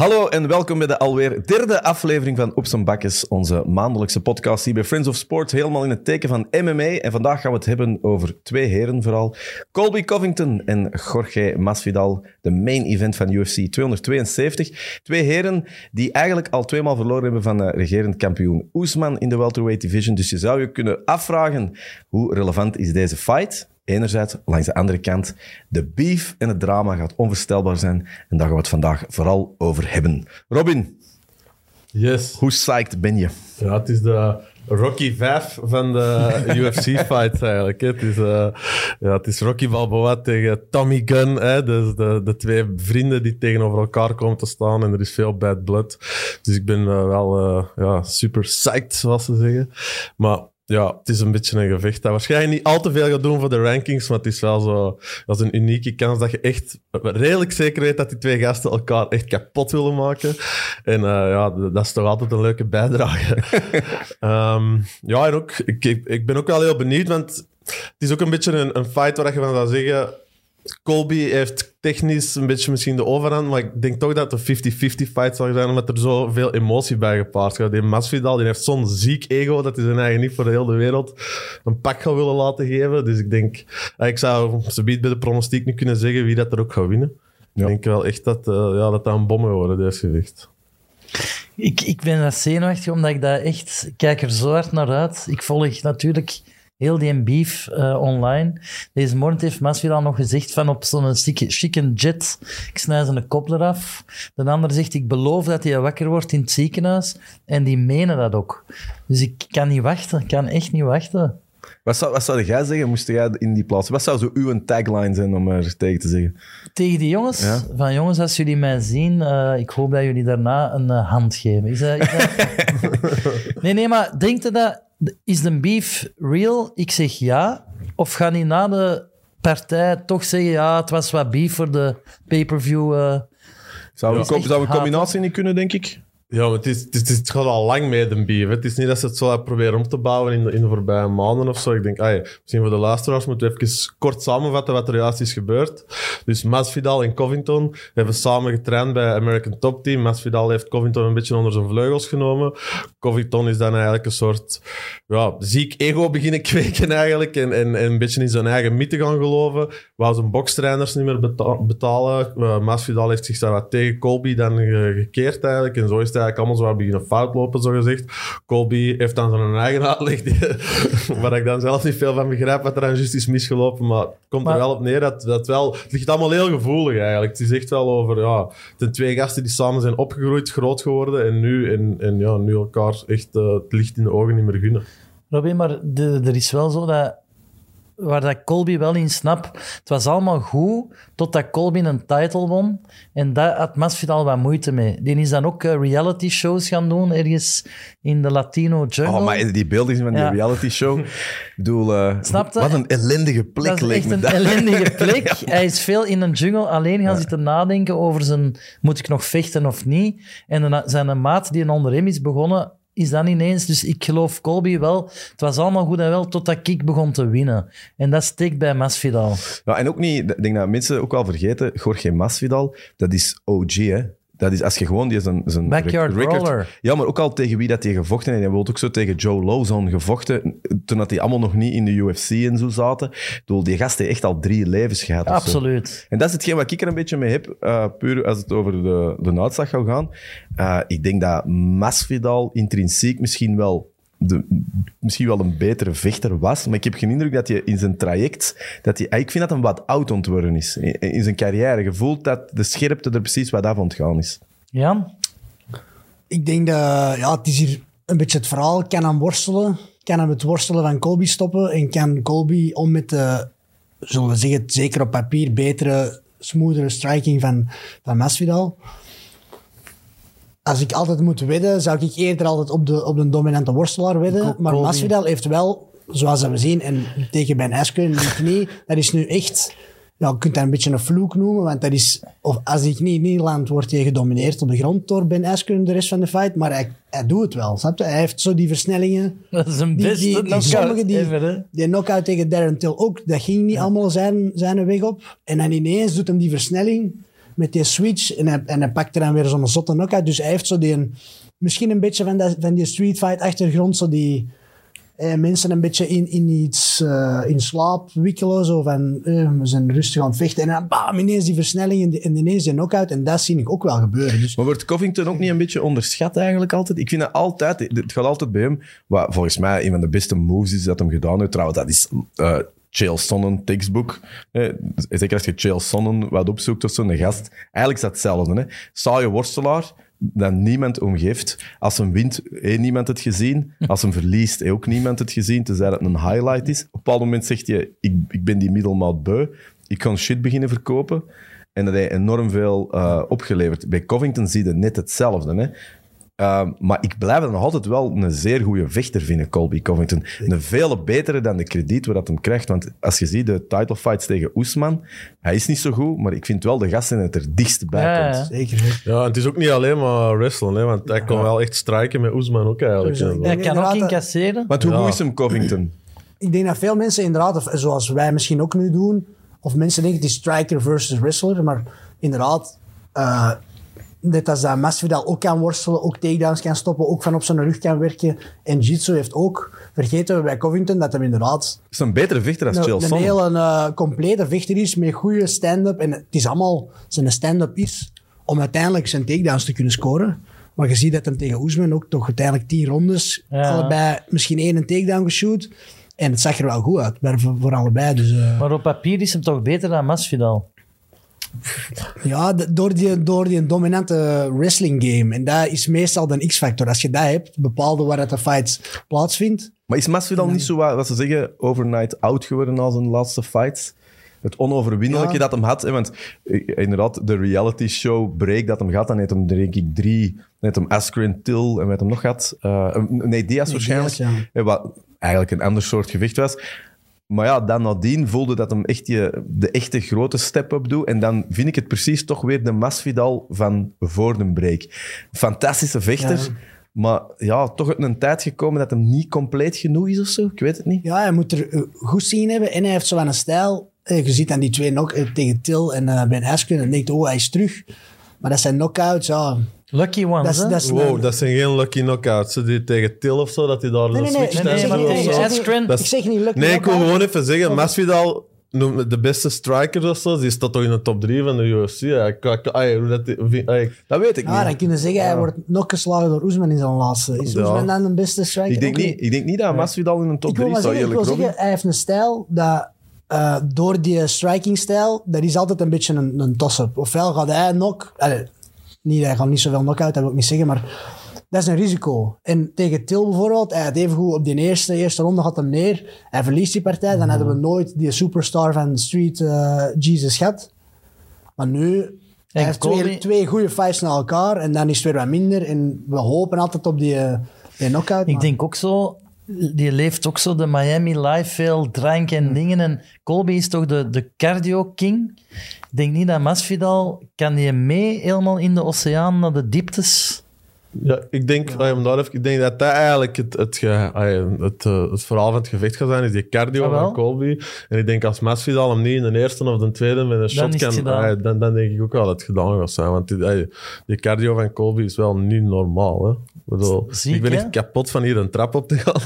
Hallo en welkom bij de alweer derde aflevering van Op zijn Bakkes, onze maandelijkse podcast hier bij Friends of Sport, helemaal in het teken van MMA. En vandaag gaan we het hebben over twee heren vooral. Colby Covington en Jorge Masvidal, de main event van UFC 272. Twee heren die eigenlijk al tweemaal verloren hebben van uh, regerend kampioen Oesman in de welterweight division. Dus je zou je kunnen afvragen, hoe relevant is deze fight? Enerzijds, langs de andere kant, de beef en het drama gaat onvoorstelbaar zijn. En daar gaan we het vandaag vooral over hebben. Robin, Yes. hoe psyched ben je? Ja, het is de Rocky 5 van de UFC-fights eigenlijk. hè. Het is, eh, ja, het is Rocky Balboa tegen Tommy Gunn. Hè? Dus de, de twee vrienden die tegenover elkaar komen te staan. En er is veel bad blood. Dus ik ben eh, wel eh, ja, super psyched, zoals ze zeggen. Maar ja, het is een beetje een gevecht dat waarschijnlijk niet al te veel gaat doen voor de rankings, maar het is wel zo, dat is een unieke kans dat je echt redelijk zeker weet dat die twee gasten elkaar echt kapot willen maken. En eh, ja, dat is toch altijd een leuke bijdrage. Ehm, ja, en ook, ik, ik, ik ben ook wel heel benieuwd, want het is ook een beetje een, een fight waar je van zou zeggen, Colby heeft technisch een beetje misschien de overhand, maar ik denk toch dat het een 50-50 fight zal zijn, omdat er zoveel emotie bij gepaard gaat. Die Masvidal die heeft zo'n ziek ego dat hij zijn eigen niet voor de hele wereld een pak gaat willen laten geven. Dus ik denk, eh, ik zou ze biedt bij de pronostiek niet kunnen zeggen wie dat er ook gaat winnen. Ja. Ik denk wel echt dat eh, ja, dat, dat een bom gaat worden, deze gewicht. Ik, ik ben dat zenuwachtig, omdat ik dat echt... Ik kijk er zo hard naar uit. Ik volg natuurlijk heel die beef eh, online. Deze morgen heeft Masvidal nog gezegd van op zo'n chique jet, ik snij zijn kop eraf. De ander zegt, ik beloof dat hij wakker wordt in het ziekenhuis. En die menen dat ook. Dus ik kan niet wachten. Ik kan echt niet wachten. Wat zou, wat zou jij zeggen, moest jij in die plaats? Wat zou zo uw tagline zijn, om er tegen te zeggen? Tegen die jongens, Ja. van jongens, als jullie mij zien, eh, ik hoop dat jullie daarna een eh, hand geven. Is is dat- nee, nee, maar denkt u dat, is de beef real? Ik zeg ja. Of gaan die na de partij toch zeggen, ja, het was wat beef voor de pay-per-view? eh. Zou, een, zou een haat, combinatie niet kunnen, denk ik? Ja, maar het, is, het, gaat al lang mee, de beef. Het is niet dat ze het zo proberen om te bouwen in de, in de voorbije maanden of zo. Ik denk, misschien voor de luisteraars moeten we even kort samenvatten wat er juist is gebeurd. Dus Masvidal en Covington hebben samen getraind bij American Top Team. Masvidal heeft Covington een beetje onder zijn vleugels genomen. Covington is dan eigenlijk een soort ja, ziek ego beginnen kweken eigenlijk. En, en, en een beetje in zijn eigen mythe gaan geloven. Wou zijn bokstrainers niet meer beta- betalen. Uh, Masvidal heeft zich daar wat tegen Colby dan ge- gekeerd eigenlijk. En zo is het eigenlijk allemaal zo beginnen fout lopen, zo gezegd. Colby heeft dan zijn eigen uitleg, die, waar ik dan zelf niet veel van begrijp wat er dan juist is misgelopen. Maar het komt Maar- er wel op neer dat, dat wel... Het ligt allemaal heel gevoelig eigenlijk. Het is echt wel over, ja... Zijn twee gasten die samen zijn opgegroeid, groot geworden. En nu, en, en ja, nu elkaar echt eh, het licht in de ogen niet meer gunnen. Robin, maar de, er is wel zo dat... Waar dat Colby wel in snap. Het was allemaal goed totdat Colby een title won. En daar had Masvidal wat moeite mee. Die is dan ook eh, reality shows gaan doen, ergens in de Latino jungle. Oh, maar die beelden van die Ja. reality show. Ik bedoel, eh, Snap wat een ellendige plek dat is echt een ellendige plek. Hij is veel in een jungle alleen gaan zitten nadenken over zijn... Moet ik nog vechten of niet? En dan zijn maat die onder hem is begonnen, is dan ineens... Dus ik geloof Colby wel. Het was allemaal goed en wel totdat ik begon te winnen. En dat steekt bij Masvidal. Ja, en ook niet, ik denk dat mensen ook wel vergeten, Jorge Masvidal, dat is OG, hè. Dat is als je gewoon die zijn, zijn Backyard rec- record... Ja, maar ook al tegen wie dat hij gevochten heeft. Hij heeft ook zo tegen Joe Lozon gevochten, toen dat die allemaal nog niet in de UFC en zo zaten. Ik bedoel, die gast heeft echt al drie levens gehad. Absoluut. En dat is hetgeen wat ik er een beetje mee heb, eh, puur als het over de, de uitslag gaat gaan. Eh, ik denk dat Masvidal intrinsiek misschien wel, de, misschien wel een betere vechter was, maar ik heb geen indruk dat hij in zijn traject, dat hij, ik vind dat hij wat oud ontworpen is in, in zijn carrière. Je voelt dat de scherpte er precies wat af ontgaan is. Jan? Ik denk dat ja, het is hier een beetje het verhaal. Kan hem worstelen, kan hem het worstelen van Colby stoppen en kan Colby om met de, zullen we zeggen, zeker op papier, betere, smoothere striking van, van Masvidal. Als ik altijd moet wedden, zou ik eerder altijd op de, op de dominante worstelaar wedden. Maar. Masvidal heeft wel, zoals we zien, en tegen Ben Askren in de knie, dat is nu echt... Ja, je kunt dat een beetje een vloek noemen, want dat is, of als die knie niet landt, wordt hij gedomineerd op de grond door Ben Askren de rest van de fight. Maar hij, hij doet het wel, snap je? Hij heeft zo die versnellingen. Dat is een Die, beste die, die, sommige die, die knockout tegen Darren Till ook, dat ging niet allemaal zijn, zijn weg op. En dan ineens doet hem die versnelling met die switch en hij, en hij pakte dan weer zo'n zotte knock-out. Dus hij heeft zo die, een- misschien een beetje van, dat, van die street fight achtergrond, zo die eh, mensen een beetje in, in iets eh, in slaap wikkelen. Zo van, eh, we zijn rustig aan het vechten. En dan bam, ineens die versnelling en, ineens die knock-out. En dat zie ik ook wel gebeuren. Dus Maar wordt Covington ook niet een beetje onderschat eigenlijk altijd? Ik vind dat altijd, het gaat altijd bij hem, wat volgens mij een van de beste moves is dat hem gedaan heeft. Trouwens, dat is eh Chael tekstboek. Eh, zeker als je Chael Sonnen wat opzoekt of zo'n gast. Eigenlijk is dat hetzelfde. Hè. Saaie worstelaar, dat niemand omgeeft. Als hem wint, heeft niemand het gezien. Als hem verliest, heeft ook niemand het gezien. Tenzij dat een highlight is. Op een bepaald moment zegt je, ik, ik ben die middelmaat beu. Ik kan shit beginnen verkopen. En dat heeft enorm veel eh, opgeleverd. Bij Covington zie je net hetzelfde. Hè? Ehm, maar ik blijf het nog altijd wel een zeer goede vechter vinden, Colby Covington. Een vele betere dan de krediet waar dat hem krijgt. Want als je ziet de title fights tegen Oesman, hij is niet zo goed, maar ik vind wel de gasten het er dichtst bij Ja, komt. ja. zeker. Ja, en het is ook niet alleen maar wrestlen, hè, want hij kon wel echt strijken met Oesman ook eigenlijk. Ja, Hij kan ook incasseren. Want hoe Ja. goed is hem Covington? Ik denk dat veel mensen inderdaad, of zoals wij misschien ook nu doen, of mensen denken het is striker versus wrestler, maar inderdaad, eh, net als dat Masvidal ook kan worstelen, ook takedowns kan stoppen, ook van op zijn rug kan werken. En Jitsu heeft ook, vergeten we bij Covington, dat hij inderdaad Is een betere vechter dan Chael een, een Sonnen. hele eh, complete vechter is met goede stand-up. En het is allemaal zijn stand-up is om uiteindelijk zijn takedowns te kunnen scoren. Maar je ziet dat hem tegen Oesman ook toch uiteindelijk tien rondes, Ja. allebei misschien één een takedown geshoot. En het zag er wel goed uit voor, voor allebei. Dus eh, Maar op papier is hem toch beter dan Masvidal. Ja, door die, door die dominante wrestling game. En dat is meestal de X-factor. Als je dat hebt, bepaalde waar dat de fight plaatsvindt. Maar is Masvidal niet zo, wat, ze zeggen, overnight out geworden als zijn laatste fights? Het onoverwinnelijke Ja. dat hem had. Want eh, inderdaad, de reality show break dat hem gaat, dan heeft hem denk ik drie... Dan heeft hem Askren Till en wat hem nog had. eh, nee, Diaz waarschijnlijk. Diaz, ja. Eh, Wat eigenlijk een ander soort gewicht was. Maar ja, dan nadien voelde dat hem echt die, de echte grote step-up doet. En dan vind ik het precies toch weer de Masvidal van voor de break. Fantastische vechter. Ja. Maar ja, toch uit een tijd gekomen dat hem niet compleet genoeg is of zo. Ik weet het niet. Ja, hij moet er eh, goed zien hebben. En hij heeft zo aan een stijl. Eh, je ziet aan die twee knock, eh, tegen Till en Ben Askren. En je denkt, oh, hij is terug. Maar dat zijn knockouts, ja. Lucky ones, Dat is, hè? dat is Wow, dat zijn geen lucky knockouts. Die tegen Till of zo, dat hij daar Nee, een nee, nee. switch nee, zo. Askren- Dat Ik zeg niet lucky Nee, ik wil gewoon even zeggen, Masvidal noemt de beste striker of zo. Die staat toch in de top 3 van de UFC. Ja, ik, ik, ay, hoe dat, wie- ay, Dat weet ik Ja, dan niet. kunnen zeggen, hij wordt nog geslagen door Oesman in zijn laatste. Is Ja. Oesman dan de beste striker? Ik denk, niet, ik denk niet dat Masvidal in een top Ik wil 3 maar zou, eerlijk zeggen, hij heeft een stijl dat eh, door die striking-stijl, dat is altijd een beetje een, een toss-up. Ofwel gaat hij knock... niet, hij gaat niet zoveel knock-out, dat wil ik niet zeggen, maar dat is een risico. En tegen Til bijvoorbeeld, hij had even goed op die eerste, eerste ronde gaat hem neer. Hij verliest die partij, dan hadden we nooit die superstar van Street eh, Jesus gehad. Maar nu... Hij heeft twee, twee goede fights na elkaar en dan is het weer wat minder. En we hopen altijd op die, eh, die knockout. Ik maar- denk ook zo, die leeft ook zo de Miami life, veel drank en dingen. En Colby is toch de, de cardio king. Ik denk niet dat Masvidal, kan die mee helemaal in de oceaan naar de dieptes? Ja, ik denk, ay, om daar even, ik denk dat dat eigenlijk het, het, ge- ay, het, eh, het verhaal van het gevecht gaat zijn, is die cardio Ah, van Colby. En ik denk als Masvidal hem niet in de eerste of de tweede met een shot kan, dan, dan denk ik ook wel dat het gedaan gaat zijn. Want die, ay, die cardio van Colby is wel niet normaal. Hè? Ik bedoel, Ziek, ik ben hè? echt kapot van hier een trap op te gaan.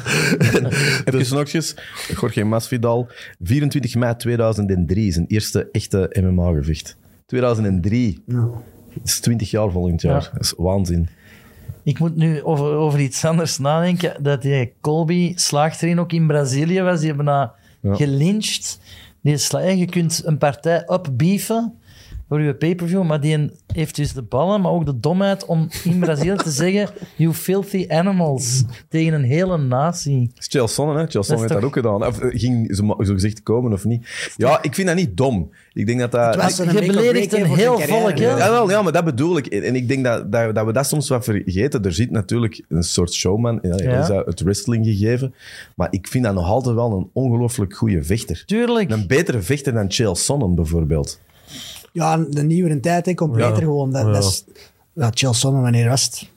Even nogjes, Jorge Masvidal, 24 mei 2003, zijn eerste echte MMA-gevecht. 2003, Ja. dat is 20 jaar volgend jaar. Ja. Dat is waanzin. Ik moet nu over, over iets anders nadenken. Dat die Colby slaagt erin, ook in Brazilië was. Die hebben na Ja. gelyncht. Die sla, je kunt een partij upbeefen voor je pay-per-view, maar die heeft dus de ballen, maar ook de domheid om in Brazilië te zeggen you filthy animals tegen een hele natie. Dat is Chael Sonnen, hè? Chael Sonnen heeft toch- dat ook gedaan. Of eh, ging zo, zo gezegd komen of niet? Ja, ik vind dat niet dom. Ik denk dat dat... Het was een Je beledigt een heel volk, hè? Ja, wel, ja, maar dat bedoel ik. En ik denk dat, dat, dat we dat soms wat vergeten. Er zit natuurlijk een soort showman, ja, Ja. is dat het wrestling gegeven. Maar ik vind dat nog altijd wel een ongelooflijk goede vechter. Tuurlijk. Een betere vechter dan Chael Sonnen bijvoorbeeld. Ja, de nieuwere tijd, hè, completer Ja. gewoon. Dat, Ja. dat is, ja, wanneer was het?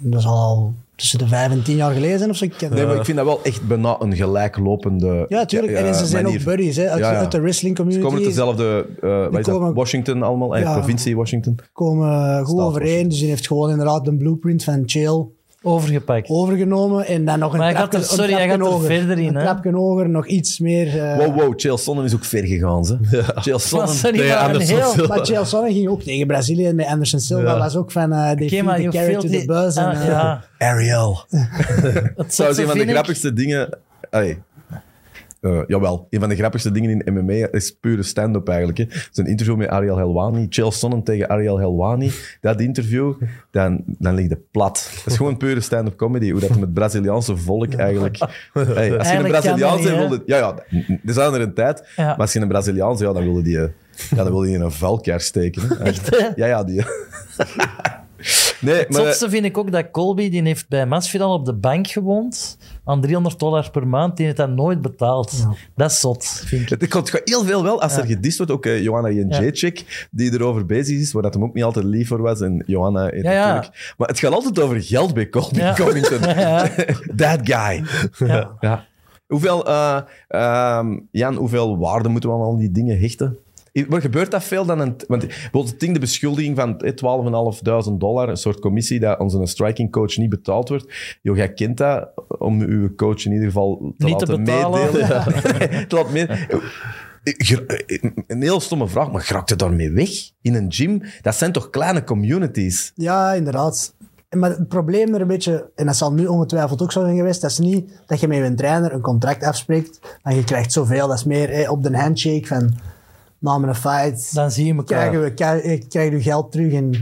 Dat is al tussen de vijf en tien jaar geleden zijn of zo. Ik Nee, maar ik vind dat wel echt bijna een gelijklopende ja, tuurlijk. ja, en ze zijn manier. ook buddies hè, uit, Ja, ja. uit de wrestling Ze community. komen uit dezelfde, eh wat is dat? komen- Washington allemaal, eh, Ja. provincie Washington. komen goed Staat overeen. Dus die heeft gewoon inderdaad de blueprint van Chill Overgepakt. overgenomen. En dan nog een Maar trapje, gaat er- sorry, trapje gaat er hoger. verder in, Een trapje hoger, nog iets meer. eh, Wow, wow, Chael Sonnen is ook ver gegaan. Ze. Chael Maar Sonnen, sorry, Nee, maar een Anderson heel... Silva. Maar Chael Sonnen ging ook tegen Brazilië met Anderson Silva. Ja. was ook van uh, the je carrot to the buzz. en, Ah, eh, ja. Ariel. Dat is zotste een van de grappigste dingen. Allee. Eh, jawel, een van de grappigste dingen in MMA is pure stand-up eigenlijk. Hè. Een interview met Ariel Helwani. Chael Sonnen tegen Ariel Helwani. Dat interview, dan, dan ligt het plat. Dat is gewoon pure stand-up comedy. Hoe dat met het Braziliaanse volk eigenlijk... Hey, als je een Eigenlijk Braziliaanse niet, wilde... Ja, ja, dat is er een tijd. Ja. Maar als je een Braziliaanse... Ja, dan wilde die, ja, dan wilde die in een vuilkar steken. Hè. Echt, hè? Ja, ja, die... Nee, Het maar... zotste vind ik ook dat Colby, die heeft bij Masvidal op de bank gewoond, aan 300 dollar per maand, die heeft dat nooit betaald. Dat is zot, vind ik. Het komt gewoon heel veel wel als er gedist wordt. Ook eh, Johanna Jędrzejczyk, die erover bezig is, waar dat hem ook niet altijd lief voor was. En Johanna ja. natuurlijk... Maar het gaat altijd over geld bij Colby Ja. Covington. Ja. That guy. Ja. Ja. Hoeveel, eh, ehm, Jan, hoeveel waarde moeten we aan al die dingen hechten? Wat gebeurt dat veel dan? Een, want het ding, de beschuldiging van eh, 12.500 dollar, een soort commissie dat onze striking coach niet betaald wordt. Jo, jij kent dat, om uw coach in ieder geval te Niet te laten betalen. meedelen. te laten mee- Ger- Een heel stomme vraag, maar geraakt je daarmee weg? In een gym? Dat zijn toch kleine communities? Ja, inderdaad. Maar het probleem er een beetje, en dat zal nu ongetwijfeld ook zo zijn geweest, dat is niet dat je met je trainer een contract afspreekt en je krijgt zoveel. Dat is meer op de handshake van na een fight Dan zie je elkaar. krijgen we, krijg, krijg je geld terug. En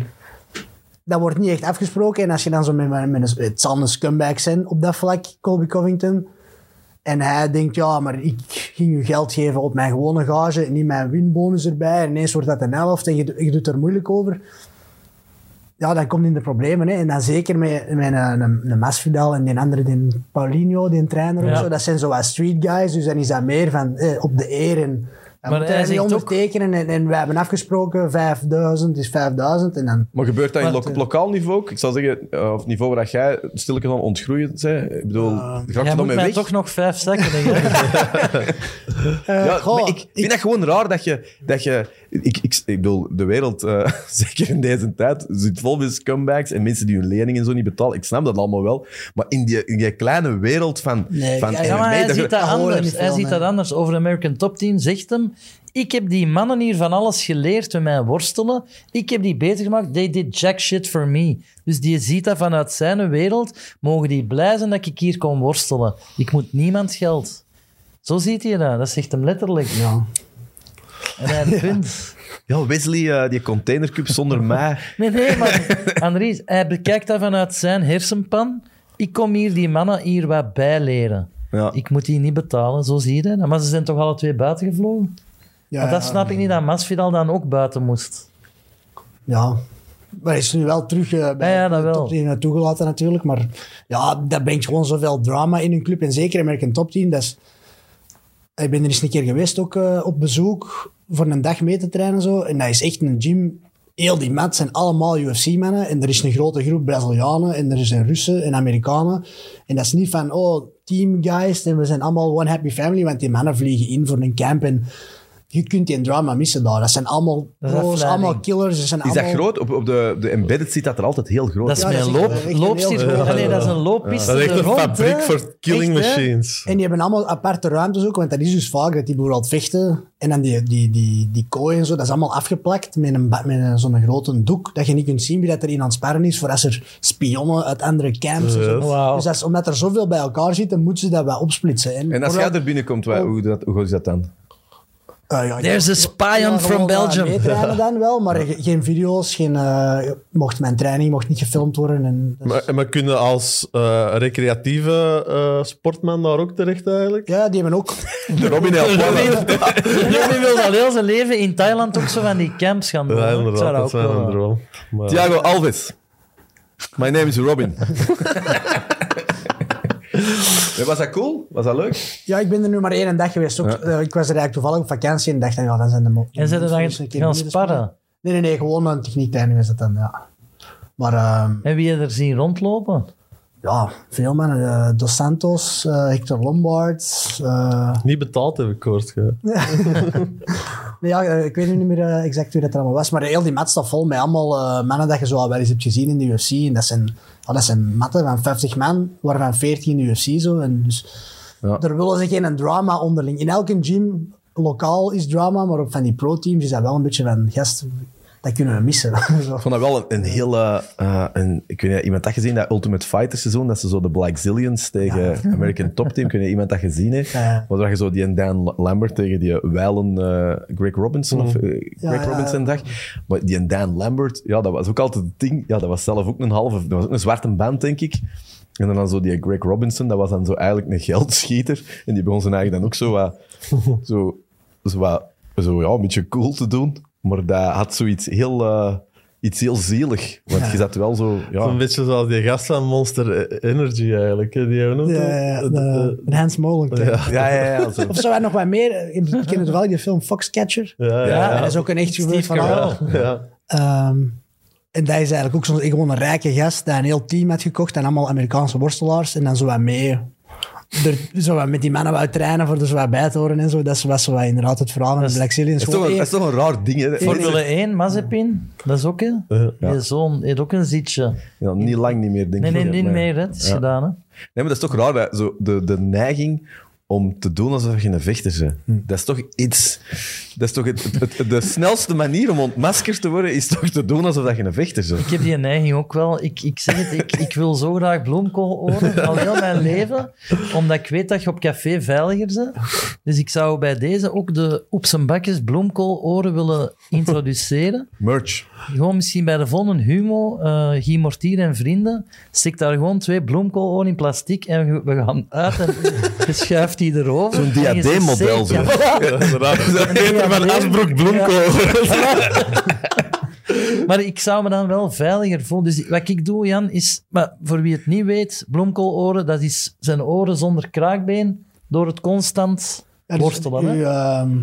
dat wordt niet echt afgesproken. En als je dan zo met, met, met een, het zal een scumbag zijn op dat vlak, Colby Covington. En hij denkt, ja, maar ik ging je geld geven op mijn gewone gage, niet mijn winbonus erbij. En ineens wordt dat een helft en je, je doet er moeilijk over. Ja, dan komt in de problemen. Hè. En dan zeker met, met een, een, een Masvidal en die andere, die Paulinho, die trainer of zo. Dat zijn zo wat street guys. Dus dan is dat meer van eh, op de eer. En dan Maar moet hij niet ondertekenen. En, en we hebben afgesproken 5000 is 5000. En dan... Maar gebeurt dat in Maar- lo- op lokaal niveau ook? Ik zou zeggen, eh, of niveau waar dat jij stilletjes aan ontgroeien bent. Ik bedoel, raak je Jij dan mee weg? toch nog vijf ik. Ja, goh, maar ik vind dat gewoon raar dat je... Dat je ik, ik, ik bedoel, de wereld, eh, zeker in deze tijd, zit vol met scumbags en mensen die hun leningen en zo niet betalen. Ik snap dat allemaal wel. Maar in die, in die kleine wereld van... Nee, van ja, maar MMA, hij dat ziet dat anders. Hij ziet dat anders. Over American Top Team zegt hem... Ik heb die mannen hier van alles geleerd met mijn worstelen. Ik heb die beter gemaakt. They did jack shit for me. Dus die ziet dat vanuit zijn wereld. Mogen die blij zijn dat ik hier kon worstelen. Ik moet niemand geld. Zo ziet hij dat. Dat zegt hem letterlijk. Ja. En hij een punt. Ja, Wesley, eh, die containercup zonder mij. Nee, nee, maar Andries, hij bekijkt dat vanuit zijn hersenpan. Ik kom hier die mannen hier wat bijleren. Ja. Ik moet die niet betalen, zo zie je dat. Maar ze zijn toch alle twee buiten gevlogen? Ja, Want dat ja. snap ik niet, dat Masvidal dan ook buiten moest. Ja. Maar hij is nu wel terug eh, bij Ja, ja, dat de wel. top 10 toegelaten natuurlijk. Maar ja, dat brengt gewoon zoveel drama in een club. En zeker American Top 10. Dat is, ik ben er eens een keer geweest ook eh, op bezoek voor een dag mee te trainen. Zo. En dat is echt een gym. Heel die mat zijn allemaal UFC-mannen. En er is een grote groep Brazilianen. En er zijn Russen en Amerikanen. En dat is niet van, oh, team guys. En we zijn allemaal one happy family. Want die mannen vliegen in voor een camp. En je kunt die drama missen daar. Dat zijn allemaal pro's, allemaal killers. Zijn Is dat groot? Op, op de, de embedded zit dat er altijd heel groot. Dat is Ja, echt loop, Allee, dat is een looppiste Dat is echt een rond, fabriek hè. voor killing Echt, hè? machines. En die hebben allemaal aparte ruimtes ook, want dat is dus vaak dat die bijvoorbeeld vechten. En dan die, die, die, die kooi en zo, dat is allemaal afgeplakt met, een, met een, zo'n grote doek, dat je niet kunt zien wie dat er in aan het sparren is, voor als er spionnen uit andere camps en zo. Ja. Wauw. Dus dat is, omdat er zoveel bij elkaar zitten, moeten ze dat wel opsplitsen. En als jij er binnenkomt, wat- hoe, dat, hoe is dat dan? Eh, ja, There's a spy ja, on from Belgium. meetrainen dan wel, maar ge- geen video's, geen, eh, mocht mijn training mocht niet gefilmd worden. En, dat is- Maar, maar kun je als eh, recreatieve eh, sportman daar ook terecht eigenlijk? ja, die hebben ook... De Robin El Robin wil al heel zijn leven in Thailand ook zo van die camps gaan doen. Ja, inderdaad, dat wel een droom. Maar- Thiago Alves. My name is Robin. Ja, was dat cool? Was dat leuk? Ja, ik ben er nu maar één dag geweest. Ook, Ja. eh, ik was er eigenlijk toevallig op vakantie en dacht dan, ja, dan zijn de mo- En zijn er dan eens een keer gaan binnen sparren? Nee, nee, nee, gewoon een techniektraining is het dan, ja. Maar ehm, En wie je er zien rondlopen? Ja, veel mannen. Eh, Dos Santos, eh, Hector Lombard. eh, Niet betaald heb ik gehoord. ja. nee, ja, ik weet nu niet meer exact wie dat er allemaal was. Maar heel die mat staat vol met allemaal mannen dat je zo al wel eens hebt gezien in de UFC. En dat zijn, dat zijn matten van 50 man, waarvan 40 in de UFC. Zo. En dus, Ja. Er willen ze geen drama onderling. In elke gym, lokaal is drama, maar op van die pro-teams is dat wel een beetje van, gast, dat kunnen we missen. Zo. Ik vond dat wel een, een hele... eh, een, ik weet niet, iemand dat gezien, dat Ultimate Fighter seizoen, dat ze zo de Black Zillions tegen American Top Team, kun je iemand dat gezien heeft? Ja, je zo die Dan Lambert tegen die wijlen eh, Greg Robinson, of eh, Greg ja, Robinson dag. Maar die Dan Lambert, ja, dat was ook altijd het ding. Ja, dat was zelf ook een halve... Dat was ook een zwarte band, denk ik. En dan, dan zo die Greg Robinson, dat was dan zo eigenlijk een geldschieter. En die begon zijn eigen dan ook zo wat... Zo, zo, wat, zo ja, een beetje cool te doen. Maar dat had zoiets heel... eh, iets heel zielig. Want je zat wel zo... Ja, Een beetje zoals die gast van Monster Energy eigenlijk. hè, Die noemt De, het? de, de Hans Mogelijk. Ja. ja, ja, ja. zo. Of zou hij nog wat meer? Ik ken het wel, die film Foxcatcher. Ja, ja, Ja, ja. En dat is ook een echt gebeurd verhaal. Carell. Ja. Ehm, en dat is eigenlijk ook zo'n gewoon een rijke gast die een heel team had gekocht en allemaal Amerikaanse worstelaars. En dan zo wat mee. Er, zo wat met die mannen wat trainen voor er zo wat bij te horen en zo. Dat was zo wat inderdaad het verhaal van de Black Zillions. Dat is, toch een, dat is toch een raar ding, hè? Formule 1, Mazepin, dat is ook, hè? Ja. Die zoon heeft ook een zitje. Ja, niet lang niet meer, denk Nee, ik. nee, niet meer, hè? Het is Ja. gedaan, hè? Nee, maar dat is toch raar, dat zo de, de neiging om te doen alsof je een vechter bent. Hm. Dat is toch iets... Dat is toch het, het- het- de snelste manier om ontmaskerd te worden, is toch te doen alsof je een vechter bent. Ik heb die neiging ook wel. Ik, ik zeg het, ik, ik wil zo graag bloemkooloren al heel mijn leven, omdat ik weet dat je op café veiliger bent. Dus ik zou bij deze ook de op zijn bakjes bloemkooloren willen introduceren. Merch. Gewoon misschien bij de volgende Humo, eh Guy Mortier en vrienden, stik daar gewoon twee bloemkooloren in plastic en we- we gaan uit en je schuift die erover. Zo'n diadeemmodel, zo. Ja, inderdaad. Peter van Asbroek Bloemkool. Maar ik zou me dan wel veiliger voelen. Dus wat ik doe, Jan, is... Maar voor wie het niet weet, bloemkooloren, dat is zijn oren zonder kraakbeen door het constant dus worstelen. hè. u, ehm,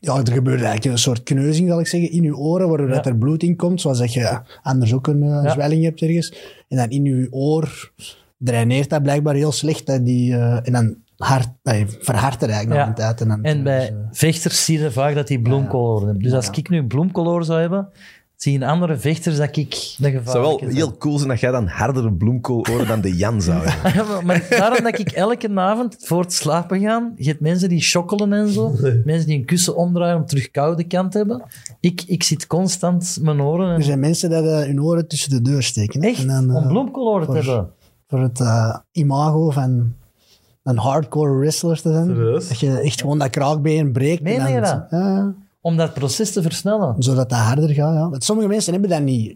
ja, er gebeurt eigenlijk een soort kneuzing, zal ik zeggen, in uw oren, waardoor Ja. dat er bloed in komt, zoals dat je anders ook een eh, Ja. zwelling hebt ergens. En dan in uw oor draineert dat blijkbaar heel slecht. Dat die, eh, en dan hard, nee, verhardt het eigenlijk Ja. nog een tijd. En, En bij dus, eh, vechters zie je vaak dat die bloemkooloren hebben. Dus als ik nu bloemkooloren zou hebben, zie je in andere vechters dat ik de Het zou wel heel cool zijn dat jij dan hardere bloemkooloren dan de Jan zou hebben. Ja, maar- maar daarom dat ik elke avond voor het slapen gaan, je hebt mensen die shokkelen en zo, mensen die een kussen omdraaien om terug koude kant te hebben. Ik, ik zit constant mijn oren en er zijn mensen die eh, hun oren tussen de deur steken. hè. Echt? En dan, eh, om bloemkooloren te voor- hebben. Voor het eh, imago van een hardcore wrestler te zijn. Serieus? Dat je echt gewoon dat kraakbeen breekt. Meen en dan- je dat? Ja, Om dat proces te versnellen. zodat dat harder gaat. Ja. Want sommige mensen hebben dat niet.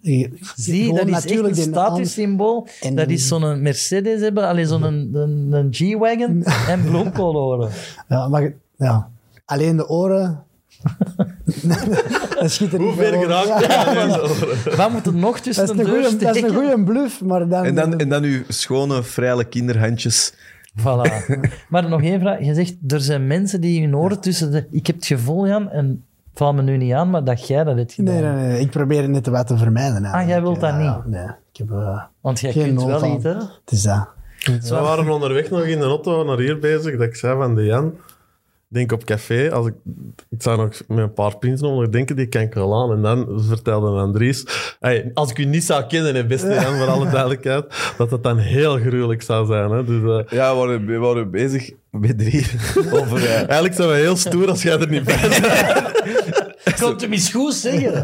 Zie, dat is echt een statussymbool. En- Dat is zo'n Mercedes hebben, alleen zo'n een, een, een G-Wagon en bloemkooloren. Ja, maar ja. Alleen de oren. dat schiet er Hoe niet ver geraakt ja, Wat moet er nog tussen Dat is de een deur goeie- dat is een goede bluff, maar dan... En dan, en dan uw schone, vrije kinderhandjes. Voilà. Maar nog één vraag. Je zegt, er zijn mensen die hun oren tussen de... Ik heb het gevoel, Jan, en val me nu niet aan, maar dat jij dat hebt gedaan. nee, nee, nee, ik probeer het net wat te vermijden. eigenlijk. jij wilt dat Ja, niet? nee, ik heb... eh, Want jij Geen kunt wel van. iets, hè? het is dat. We waren onderweg nog in de auto naar hier bezig. Dat ik zei van de Jan, denk op café, als ik, ik zou nog met een paar pins nog denken, die kan ik wel aan. En dan vertelde Andries, hey, als ik u niet zou kennen, hè, beste Jan, voor alle duidelijkheid, dat het dan heel gruwelijk zou zijn. Hè. Dus, eh, Ja, we waren, we waren bezig met drie over... eh, eigenlijk zijn we heel stoer als jij er niet bij bent. Komt hem eens goed zeggen.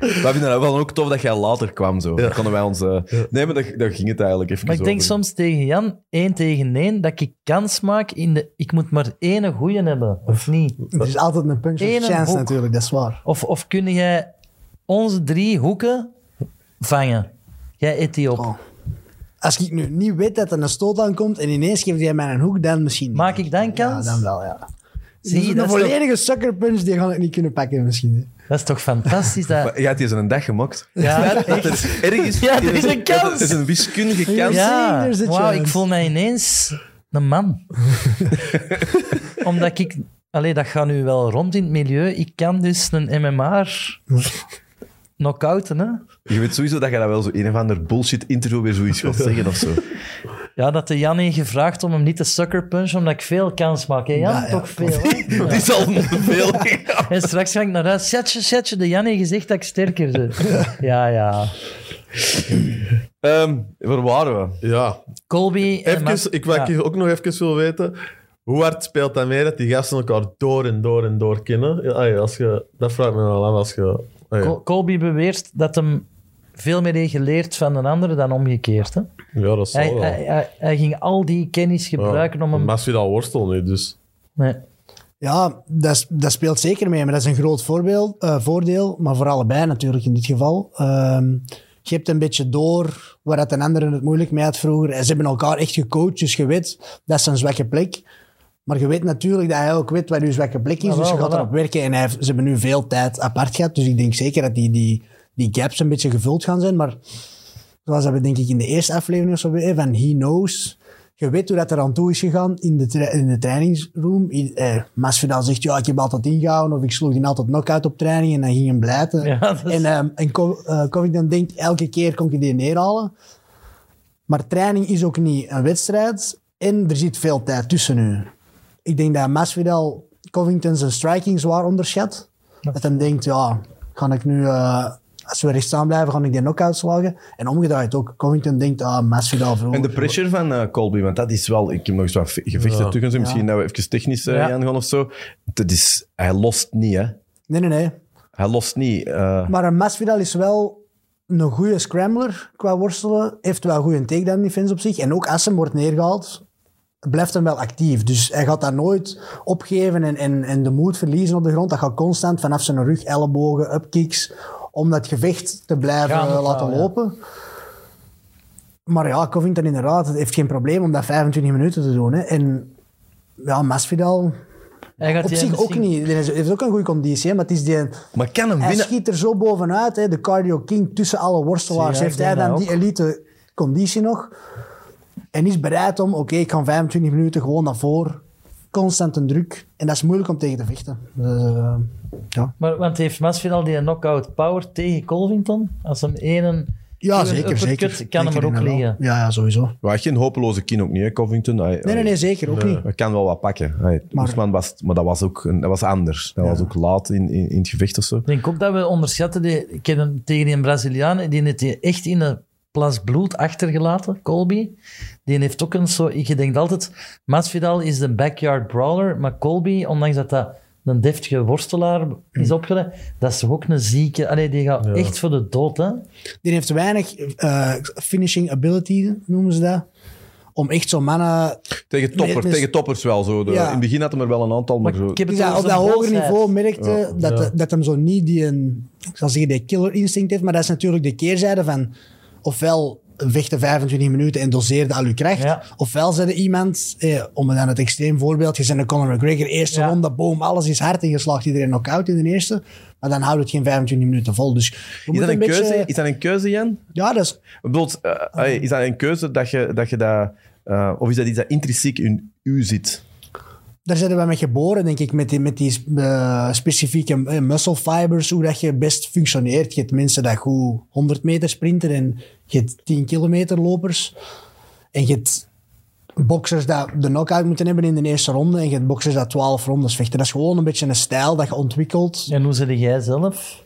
We vinden het wel ook tof dat jij later kwam. Zo. Dan konden wij ons... eh, Nee, maar daar, daar ging het eigenlijk even Maar ik denk over. soms tegen Jan, één tegen één, dat ik kans maak in de... Ik moet maar één goeie hebben, of niet? Het is altijd een punch of Ene chance hoek. natuurlijk, dat is waar. Of, of kun jij onze drie hoeken vangen? Jij eet die op. Oh. Als ik nu niet weet dat er een stoot aankomt en ineens geeft jij mij een hoek, dan misschien niet. Maak ik dan kans? Ja, dan wel, ja. Zie je, een dat is, toch, volledige sucker punch, die ga ik niet kunnen pakken misschien. hè. dat is toch fantastisch? Dat, jij hebt hier zo'n dag gemaakt. ja, Dat er ergens... Ja, er is een kans. Er is een wiskundige kans. Ja, wauw, ik voel mij ineens een man. Omdat ik... Allee, dat gaat nu wel rond in het milieu. Ik kan dus een MMA'er Knockouten, hè? Je weet sowieso dat je dat wel zo een of ander bullshit interview weer zoiets gaat zeggen of zo. Ja, dat de Jan heeft gevraagd om hem niet te sucker punchen, omdat ik veel kans maak. Hè, Jan? Ja, ja. Toch veel, hè? Dat is al veel. En straks ga ik naar huis. Setje, setje, de Jan heeft gezegd dat ik sterker ben. Ja, ja. Ehm, waar waren we? Ja, Colby en even, Mas- ik, wat ja. ik ook nog even wil weten. Hoe hard speelt dat mee dat die gasten elkaar door en door en door kennen? Ja, als je, dat vraagt me wel af als je... Colby beweert dat hem veel meer heeft geleerd van een ander dan omgekeerd. Hè? Ja, dat zal Hij, wel. hij, hij, hij ging al die kennis gebruiken om hem... Masvidal worstel nu, dus... Nee. Ja, dat, is- dat speelt zeker mee, maar dat is een groot voorbeeld, eh, voordeel. Maar voor allebei natuurlijk in dit geval. Ehm, je hebt een beetje door waar dat een ander het moeilijk mee had vroeger. En ze hebben elkaar echt gecoacht, dus je weet, dat is zijn zwakke plek. Maar je weet natuurlijk dat hij ook weet wat uw zwakke plek is, Ah, dus je gaat erop werken. En hij ze hebben nu veel tijd apart gehad, dus ik denk zeker dat die, die, die gaps een beetje gevuld gaan zijn. Maar zoals we denk ik in de eerste aflevering of zo van He Knows... Je weet hoe dat er aan toe is gegaan in de, in de trainingsroom. Eh, Masvidal zegt, ja, ik heb altijd ingehouden of ik sloeg die altijd knock-out op training en dan ging hem blijten. Ja, dat is- En, ehm, en Co- eh, Covington denkt, elke keer kon ik die neerhalen. Maar training is ook niet een wedstrijd en er zit veel tijd tussen nu. Ik denk dat Masvidal Covington zijn striking zwaar onderschat. Dat hij denkt, ja, ga ik nu... eh, als we recht staan blijven, ga ik die knock-out slagen. En omgedraaid ook. Covington denkt, ah, Masvidal vroeger. En de pressure van eh, Colby, want dat is wel... Ik heb nog eens wat gevechten Ja. Misschien dat we even technisch eh, Ja. gaan gaan of zo. Dat is, hij lost niet, hè. Nee, nee, nee. Hij lost niet. eh. Maar een Masvidal is wel een goede scrambler qua worstelen. Heeft wel goede takedown defense op zich. En ook als hem wordt neergehaald, blijft hem wel actief. Dus hij gaat daar nooit opgeven en, en, en de moed verliezen op de grond. Dat gaat constant vanaf zijn rug, ellebogen, upkicks, om dat gevecht te blijven laten ja. lopen. Maar ja, Covington inderdaad, het heeft geen probleem om dat 25 minuten te doen. Hè. En ja, Masvidal Hij gaat op zich ook misschien- niet. Hij heeft ook een goede conditie, hè, maar het is die... Maar kan hem Hij winnen? schiet er zo bovenuit, hè, de cardio king tussen alle worstelaars. Heeft hij dan die elite conditie nog? En is bereid om, oké, ik ga 25 minuten gewoon naar voren. Constant een druk. En dat is moeilijk om tegen te vechten. Eh, ja. Maar, want heeft Masvidal die knockout power tegen Colvington? Als hem één... ja, een zeker. zeker. kan hem er ook liggen. Ja, ja, sowieso. Maar geen hopeloze kin ook niet, hè, Covington. Hij, Nee, nee, nee, zeker. Ook niet. Hij kan wel wat pakken. Hij, Maar- Oesman was, maar dat was ook dat was anders. Dat was ook laat in, in, in het gevecht of zo. Ik denk ook dat we onderschatten, die, ik heb hem tegen die Braziliaan, die heeft die echt in een plas bloed achtergelaten, Colby. Die heeft ook een zo, je denkt altijd, Masvidal is de backyard brawler, maar Colby, ondanks dat dat een deftige worstelaar is opgeleid, dat is toch ook een zieke, allee, die gaat echt voor de dood, hè. Die heeft weinig eh, finishing ability, noemen ze dat. Om echt zo'n mannen... Tegen, topper, Nee, dus- tegen toppers wel. Zo. De- Ja. In het begin had hij er wel een aantal, maar, Maar zo. ik heb het op dat hoger niveau merkte dat, dat hem zo niet die, een, ik zal zeggen, die killer instinct heeft. Maar dat is natuurlijk de keerzijde van ofwel vechten 25 minuten en doseerde al uw kracht. Ja. Ofwel zijn er iemand, eh, om dan het extreem voorbeeld, je bent een Conor McGregor, eerste Ja. ronde, boom, alles is hard en je slaagt iedereen knock-out in de eerste. Maar dan houdt het geen 25 minuten vol. Dus Is dat, een beetje- keuze, is dat een keuze, Jan? Ja, dat is, eh, is dat een keuze dat je dat... Je dat eh, of is dat iets dat intrinsiek in u zit? daar zijn we mee geboren, denk ik, met die, met die eh, specifieke muscle fibers, hoe dat je best functioneert. Je hebt mensen dat goed 100 meter sprinten en je hebt 10 kilometer lopers. En je hebt boxers dat de knockout moeten hebben in de eerste ronde en je hebt boxers dat 12 rondes vechten. Dat is gewoon een beetje een stijl dat je ontwikkelt. En hoe zit jij zelf?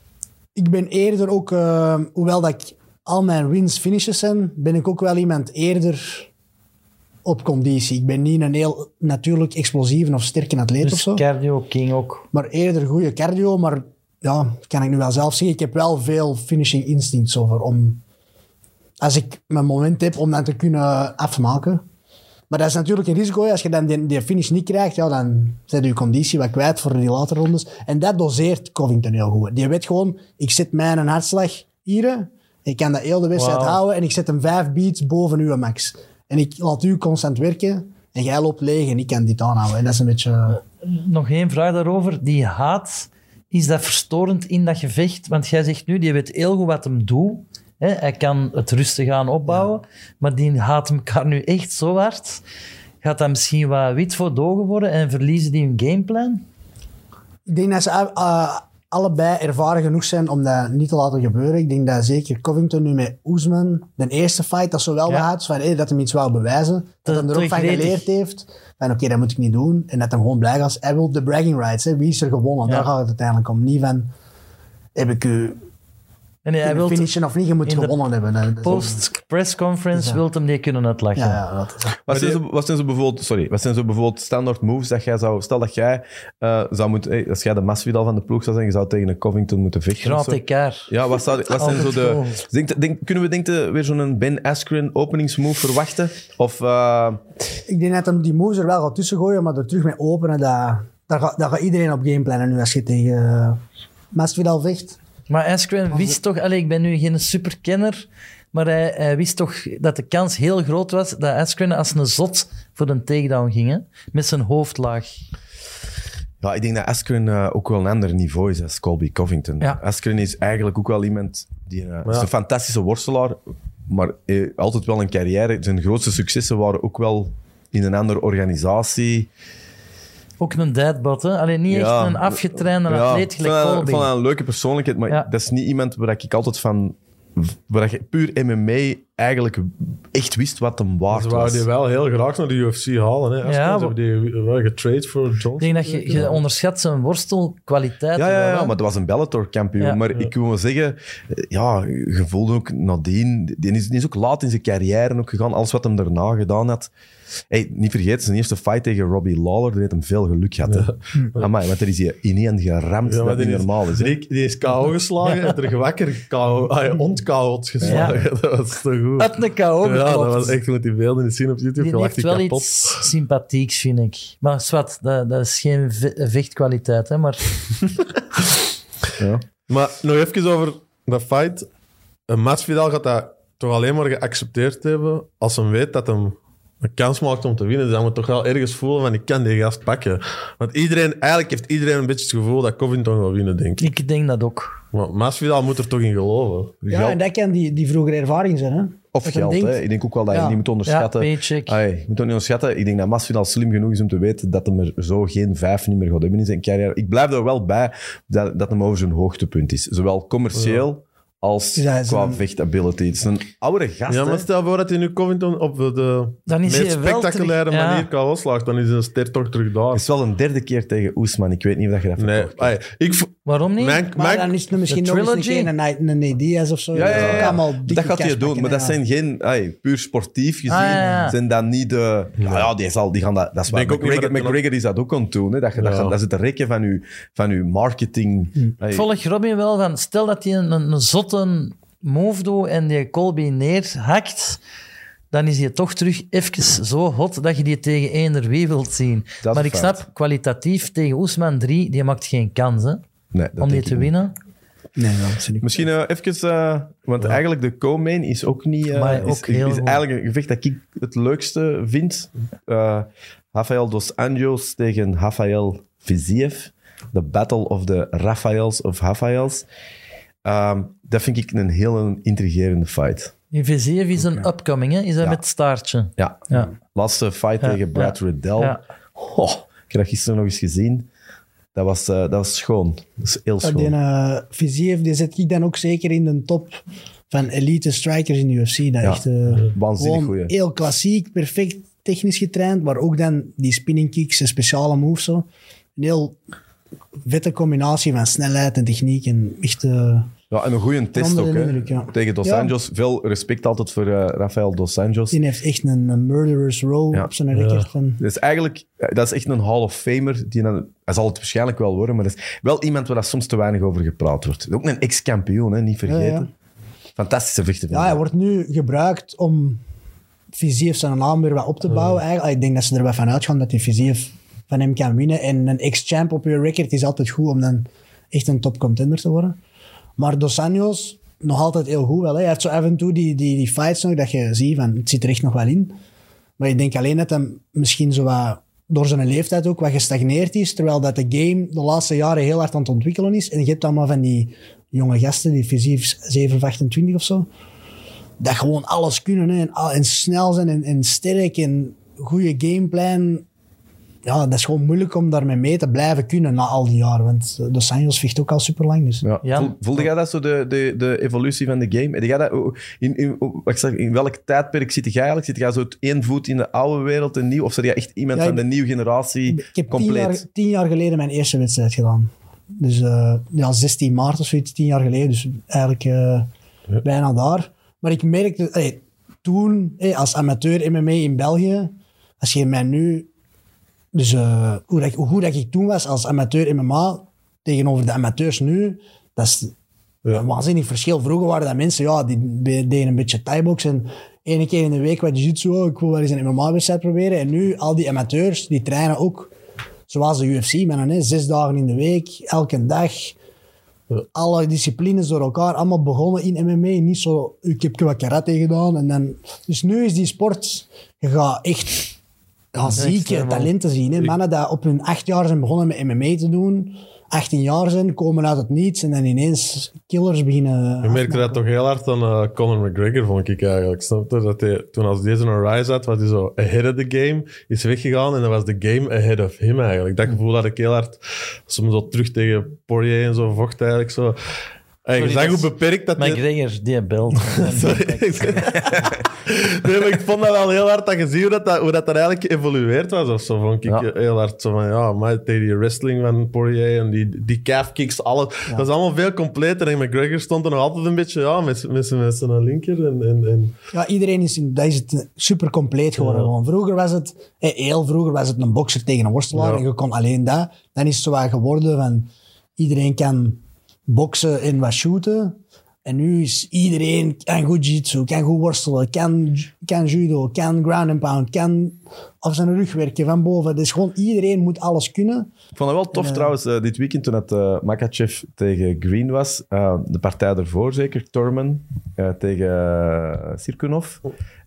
Ik ben eerder ook, eh, hoewel dat ik al mijn wins finishes zijn, ben ik ook wel iemand eerder op conditie. Ik ben niet een heel natuurlijk explosieve of sterke atleet of Dus zo. cardio, king ook. Maar eerder goede cardio, maar ja, kan ik nu wel zelf zeggen. Ik heb wel veel finishing instincts over om... Als ik mijn moment heb om dat te kunnen afmaken. Maar dat is natuurlijk een risico. Als je dan die, die finish niet krijgt, ja, dan zet je je conditie wat kwijt voor die latere rondes. En dat doseert Covington heel goed. Die weet gewoon, ik zet mijn hartslag hier. Ik kan dat heel de wedstrijd houden en ik zet hem vijf beats boven uw max. En ik laat u constant werken en jij loopt leeg en ik kan dit aanhouden. En dat is een beetje... Nog één vraag daarover. Die haat, is dat verstorend in dat gevecht? Want jij zegt nu, die weet heel goed wat hem doet. Hè? Hij kan het rustig aan opbouwen. Maar die haat elkaar nu echt zo hard. Gaat dat misschien wat wit voor dogen worden en verliezen die hun gameplan? Ik denk dat ze uh, uh, allebei ervaren genoeg zijn om dat niet te laten gebeuren. Ik denk dat zeker Covington nu met Oesman, de eerste fight, dat zo wel Ja. van hey, dat hij iets wou bewijzen. Dat, Dat hij er ook van geleerd heeft. Van oké, dat moet ik niet doen. En dat hij gewoon blij was. Hij wil de bragging rights. Hè. Wie is er gewonnen? Ja. Daar gaat het uiteindelijk om. Niet van, heb ik u En hij wil finishen of niet? Je moet de gewonnen hebben. Dat- dat is ook- post-press conference Ja. wil hem die kunnen uitlachen. Ja, ja, dat is- Wat zijn, zo, wat zijn zo bijvoorbeeld, sorry, wat zijn zo bijvoorbeeld standaard moves dat jij zou, stel dat jij eh, zou moeten, hey, als jij de Masvidal van de ploeg zou zijn, je zou tegen een Covington moeten vechten. Grand zo. elkaar. Ja, wat, zou, wat zijn zo Altijd de... Denk, denk, kunnen we denk, je, weer zo'n Ben Askren openingsmove verwachten? Of, eh, Ik denk dat hem die moves er wel gaat tussen gooien, maar er terug mee openen, dat, daar, gaat, daar gaat iedereen op gameplannen nu als je tegen uh, Masvidal vecht. Maar Askren wist toch, allee, ik ben nu geen superkenner, maar hij, hij wist toch dat de kans heel groot was dat Askren als een zot voor een takedown ging, hè? met zijn hoofdlaag. ja, ik denk dat Askren eh, ook wel een ander niveau is als Colby Covington. Ja. Askren is eigenlijk ook wel iemand die eh, is een fantastische worstelaar, maar eh, altijd wel een carrière. Zijn grootste successen waren ook wel in een andere organisatie. Ook een deadbot, hè? Alleen niet Ja. echt een afgetrainde Ja, atleet gelijk vond dat een leuke persoonlijkheid, maar Ja. dat is niet iemand waar ik altijd van... Waar je puur MMA eigenlijk echt wist wat hem waard Ze wouden was. die wel heel graag naar de UFC halen. Hè. Askren, Ja, ze hebben die wel getrade voor Johnson. Ik denk dat je, je onderschat zijn worstelkwaliteit. Ja, ja, ja, maar dat was een Bellator-kampioen. Ja. maar ik wil wel zeggen, ja, je voelde ook nadien... Die is, die is ook laat in zijn carrière ook gegaan. Alles wat hem daarna gedaan had. Hey, niet vergeten, zijn eerste fight tegen Robbie Lawler, die heeft hem veel geluk gehad. hè. Amai, want er is hij ineen geramd, Ja, dat maar niet die is, normaal is. hè. Die, die is KO geslagen en er wakker KO, ah, ont-KO'd geslagen. Dat was zo goed. Uit een KO Ja, dat was echt, je moet die beelden zien op YouTube. Die heeft wel kapot. iets sympathieks, vind ik. Maar zwart, dat, dat is geen ve- vechtkwaliteit, hè, maar Ja. Maar nog even over dat fight. Een Masvidal gaat dat toch alleen maar geaccepteerd hebben als hij weet dat hem een kans maakt om te winnen. Dus hij moet toch wel ergens voelen van ik kan die gast pakken. Want iedereen, eigenlijk heeft iedereen een beetje het gevoel dat Covington gaat winnen, denk ik. ik denk dat ook. Maar Masvidal moet er toch in geloven. Ja, Geld- en dat kan die, die vroegere ervaring zijn. Hè? Of Dat je geld, hè. Ik denk ook wel dat je Ja. niet moet onderschatten. Ja. Ai, je moet ook niet onderschatten. Ik denk dat Masvidal slim genoeg is om te weten dat hij er zo geen vijf niet meer gaat hebben in zijn carrière. Ik blijf er wel bij dat, dat hem over zijn hoogtepunt is. Zowel commercieel als Ja, qua een- vechtability. Het is een oude gast, Ja, maar hè. stel voor dat hij nu Covington op de, de Dan is meest hij wel spectaculaire terug- ja. manier kan loslagen. Dan is een ster toch terug daar. Het is wel een derde keer tegen Oesman. Ik weet niet of dat je dat Nee, ai, ik, Waarom niet? mijn, Maar mijn, dan is het misschien nog eens een een, een Diaz of zo. Ja, ja, Dat Dat gaat hij doen, maar dat zijn geen... ai, puur sportief gezien Ah, ja, ja. zijn dat niet de... Ja, ja die, zal, die gaan dat... Dat is waar. McGregor, McGregor is dat ook aan het doen. Hè, dat, je, dat, dat is het rekken van je, van uw marketing. Ik volg Robin wel van, stel dat hij een, een zotte move doet en die Colby neerhakt, dan is hij toch terug even zo hot dat je die tegen eender wie wilt zien. is Maar een ik feit. snap, kwalitatief tegen Oesman 3, die maakt geen kans hè, nee, om die te winnen. Nee, is niet. Misschien eh, even, eh, want eigenlijk de co-main is ook niet. eh, Maar is, ook heel is goed. eigenlijk een gevecht dat ik het leukste vind. Eh Rafael dos Anjos tegen Rafael Viziev. The Battle of the Rafaels of Rafaels. Ehm, dat vind ik een heel intrigerende fight. Viziev is een upcoming, hè? is dat Ja. met staartje. Ja, Ja. laatste fight Ja, tegen Brad Riddell. Ja. Oh, ik heb dat gisteren nog eens gezien. Dat was, eh, dat was schoon. Dat is heel schoon. Die uh, Viziev, die zet ik dan ook zeker in de top van elite strikers in de UFC. Dat Ja, echt uh, waanzinnig goeie. heel klassiek, perfect technisch getraind, maar ook dan die spinning kicks en speciale moves. Zo. Een heel vette combinatie van snelheid en techniek. En echt, uh, Ja, en een goede test ook. Hè. indruk, ja. Tegen Dos Ja. Anjos. Veel respect altijd voor eh, Rafael Dos Anjos. die heeft echt een, een murderous row Ja. op zijn record. Van, Dus eigenlijk, eh, dat is echt een Hall of Famer. Die dan, hij zal het waarschijnlijk wel worden, maar dat is wel iemand waar soms te weinig over gepraat wordt. Ook een ex-kampioen, hè, niet vergeten. Ja, Fantastische vechter. ja, hij wordt nu gebruikt om Viziev zijn naam weer wat op te bouwen. Eigenlijk. Ik denk dat ze er wel van uitgaan dat die Viziev van hem kan winnen. En een ex-champ op je record is altijd goed om dan echt een top contender te worden. Maar Dos Anjos, nog altijd heel goed wel. Hè. Hij heeft zo af en toe die, die, die fights nog dat je ziet van, het zit er echt nog wel in. Maar ik denk alleen dat hij misschien zo wat, door zijn leeftijd ook wat gestagneerd is, terwijl dat de game de laatste jaren heel hard aan het ontwikkelen is. En je hebt allemaal van die jonge gasten, die fysiek 7 of 28 of zo, dat gewoon alles kunnen en, en snel zijn en, en sterk en goede gameplan. Ja, dat is gewoon moeilijk om daarmee mee te blijven kunnen na al die jaren. Want Dos Anjos vecht ook al super lang. Dus. Ja. Voelde jij dat zo, de, de, de evolutie van de game? Jij dat, in, in, wat ik zeg, in welk tijdperk zit jij eigenlijk? Zit jij zo het één voet in de oude wereld en nieuw? Of zit jij echt iemand Ja, van de nieuwe generatie Ik heb tien compleet? jaar, tien jaar geleden mijn eerste wedstrijd gedaan. Dus eh, ja, 16 maart of zoiets, tien jaar geleden. Dus eigenlijk eh, bijna daar. Maar ik merkte, toen, eh, als amateur MMA in België, als je mij nu... Dus eh, hoe, dat, ik- hoe goed dat ik toen was als amateur MMA tegenover de amateurs nu, dat is een waanzinnig verschil. Vroeger waren dat mensen, ja, die deden een beetje thai-box en ene keer in de week wat jiu-jitsu, oh, ik wil wel eens een MMA-wedstrijd proberen. En nu, al die amateurs, die trainen ook zoals de UFC, maar dan, hè, zes dagen in de week, elke dag. Alle disciplines door elkaar, allemaal begonnen in MMA. Niet zo, ik heb wat karate gedaan. En dan, dus nu is die sport, je gaat echt ja, zieke level. talenten zien. Hè. Mannen die op hun acht jaar zijn begonnen met MMA te doen, 18 jaar zijn, komen uit het niets en dan ineens killers beginnen. Je merkte dat toch heel hard aan eh, Conor McGregor, vond ik eigenlijk. Snap je? Dat hij, toen als deze een rise had, was hij zo ahead of the game, is weggegaan en dan was de game ahead of him eigenlijk. Dat gevoel had ik heel hard, als hem zo terug tegen Poirier en zo vocht eigenlijk zo. En je zag hoe beperkt dat... die- McGregor, die belt. nee, maar ik vond dat wel heel hard dat je ziet hoe dat, dat, hoe dat, dat eigenlijk geëvolueerd was of zo. Vond ik Ja. heel hard zo van, ja, maar tegen die wrestling van Poirier en die, die calf kicks, alles. Dat is allemaal veel completer. En McGregor stond er nog altijd een beetje, ja, met, met, zijn- met zijn linker. En, en, en, Ja, iedereen is, in- dat is het super compleet geworden. Ja. Vroeger was het, eh, heel vroeger was het een bokser tegen een worstelaar Ja. en je kon alleen dat. Dan is het zo geworden van iedereen kan boksen en wat shooten. En nu is iedereen kan goed jiu-jitsu, kan goed worstelen, kan, kan judo, kan ground and pound, kan op zijn rug werken van boven. Dus gewoon iedereen moet alles kunnen. Ik vond het wel tof Ja. trouwens, eh, dit weekend toen het eh, Makachev tegen Green was. eh, de partij ervoor zeker, Torman eh, tegen uh, Sirkunov.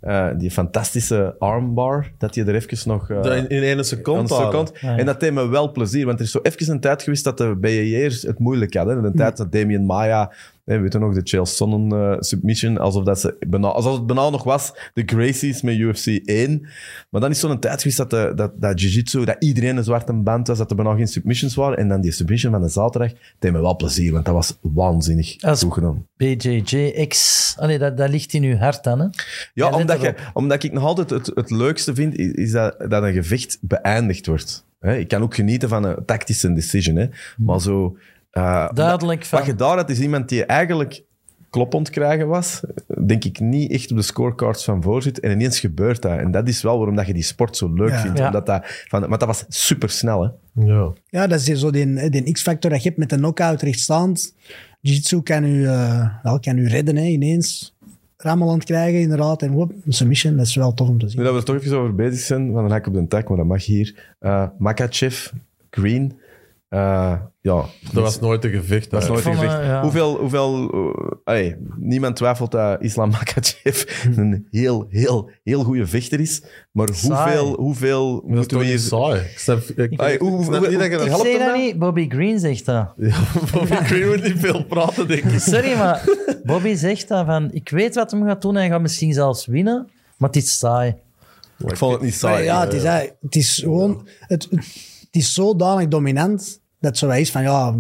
Eh, die fantastische armbar, dat je er even nog... eh, in, in één seconde. een seconde. ja. En dat deed me wel plezier, want er is zo even een tijd geweest dat de BJ'ers het moeilijk hadden. Een tijd dat Damien Maya, weet je nog, de Chael Sonnen eh, submission, alsof, dat ze alsof het bijna nog was de Gracies met UFC 1. Maar dan is zo'n tijd geweest dat, de, dat, dat jiu-jitsu, dat iedereen een zwarte band was, dat er bijna geen submissions waren. En dan die submission van de zaterdag deed me wel plezier, want dat was waanzinnig gedaan. BJJX. Allee, dat, dat ligt in uw hart dan, hè? Ja, Ja, let omdat, je, erop. omdat ik nog altijd het, het leukste vind, is, is dat, dat een gevecht beëindigd wordt. Hè, ik kan ook genieten van een tactische decision, hè, maar zo... eh, Duidelijk van... Wat je daar had, is iemand die eigenlijk kloppend krijgen was, denk ik niet echt op de scorecards van voor zit. En ineens gebeurt dat. En dat is wel waarom dat je die sport zo leuk Ja. vindt. Ja. Omdat dat, van, maar dat was super snel, hè. Ja. Ja, dat is zo die, die X-factor dat je hebt met de knockout rechtstaand. Jiu-jitsu kan u, eh, wel, kan u redden, hè, ineens. Rammeland krijgen, inderdaad. En whoop, submission, dat is wel tof om te zien. Dat we er toch even over bezig zijn, van een hak op de tak, maar dat mag hier. Eh Makachev, Green. Eh, ja, Dat was nooit een gevecht. Dat is nooit een gevecht. eh, ja. Hoeveel, hoeveel uh, niemand twijfelt dat Islam Makachev een heel, heel, heel goede vechter is. Maar Saai. hoeveel, hoeveel Dat is moeten toch we niet hier... saai. Ik snap, ik, Allee, ik hoe- snap hoe- niet dat je hoe- dat helpt dat niet, Bobby Green zegt dat. Ja, Bobby Green moet niet veel praten, denk ik. Sorry, maar Bobby zegt dat van... Ik weet wat hem gaat doen en hij gaat misschien zelfs winnen, maar het is saai. Ik vond het niet Maar saai. ja, het is, het is gewoon... Het, het, het is zodanig dominant dat zo is van, ja,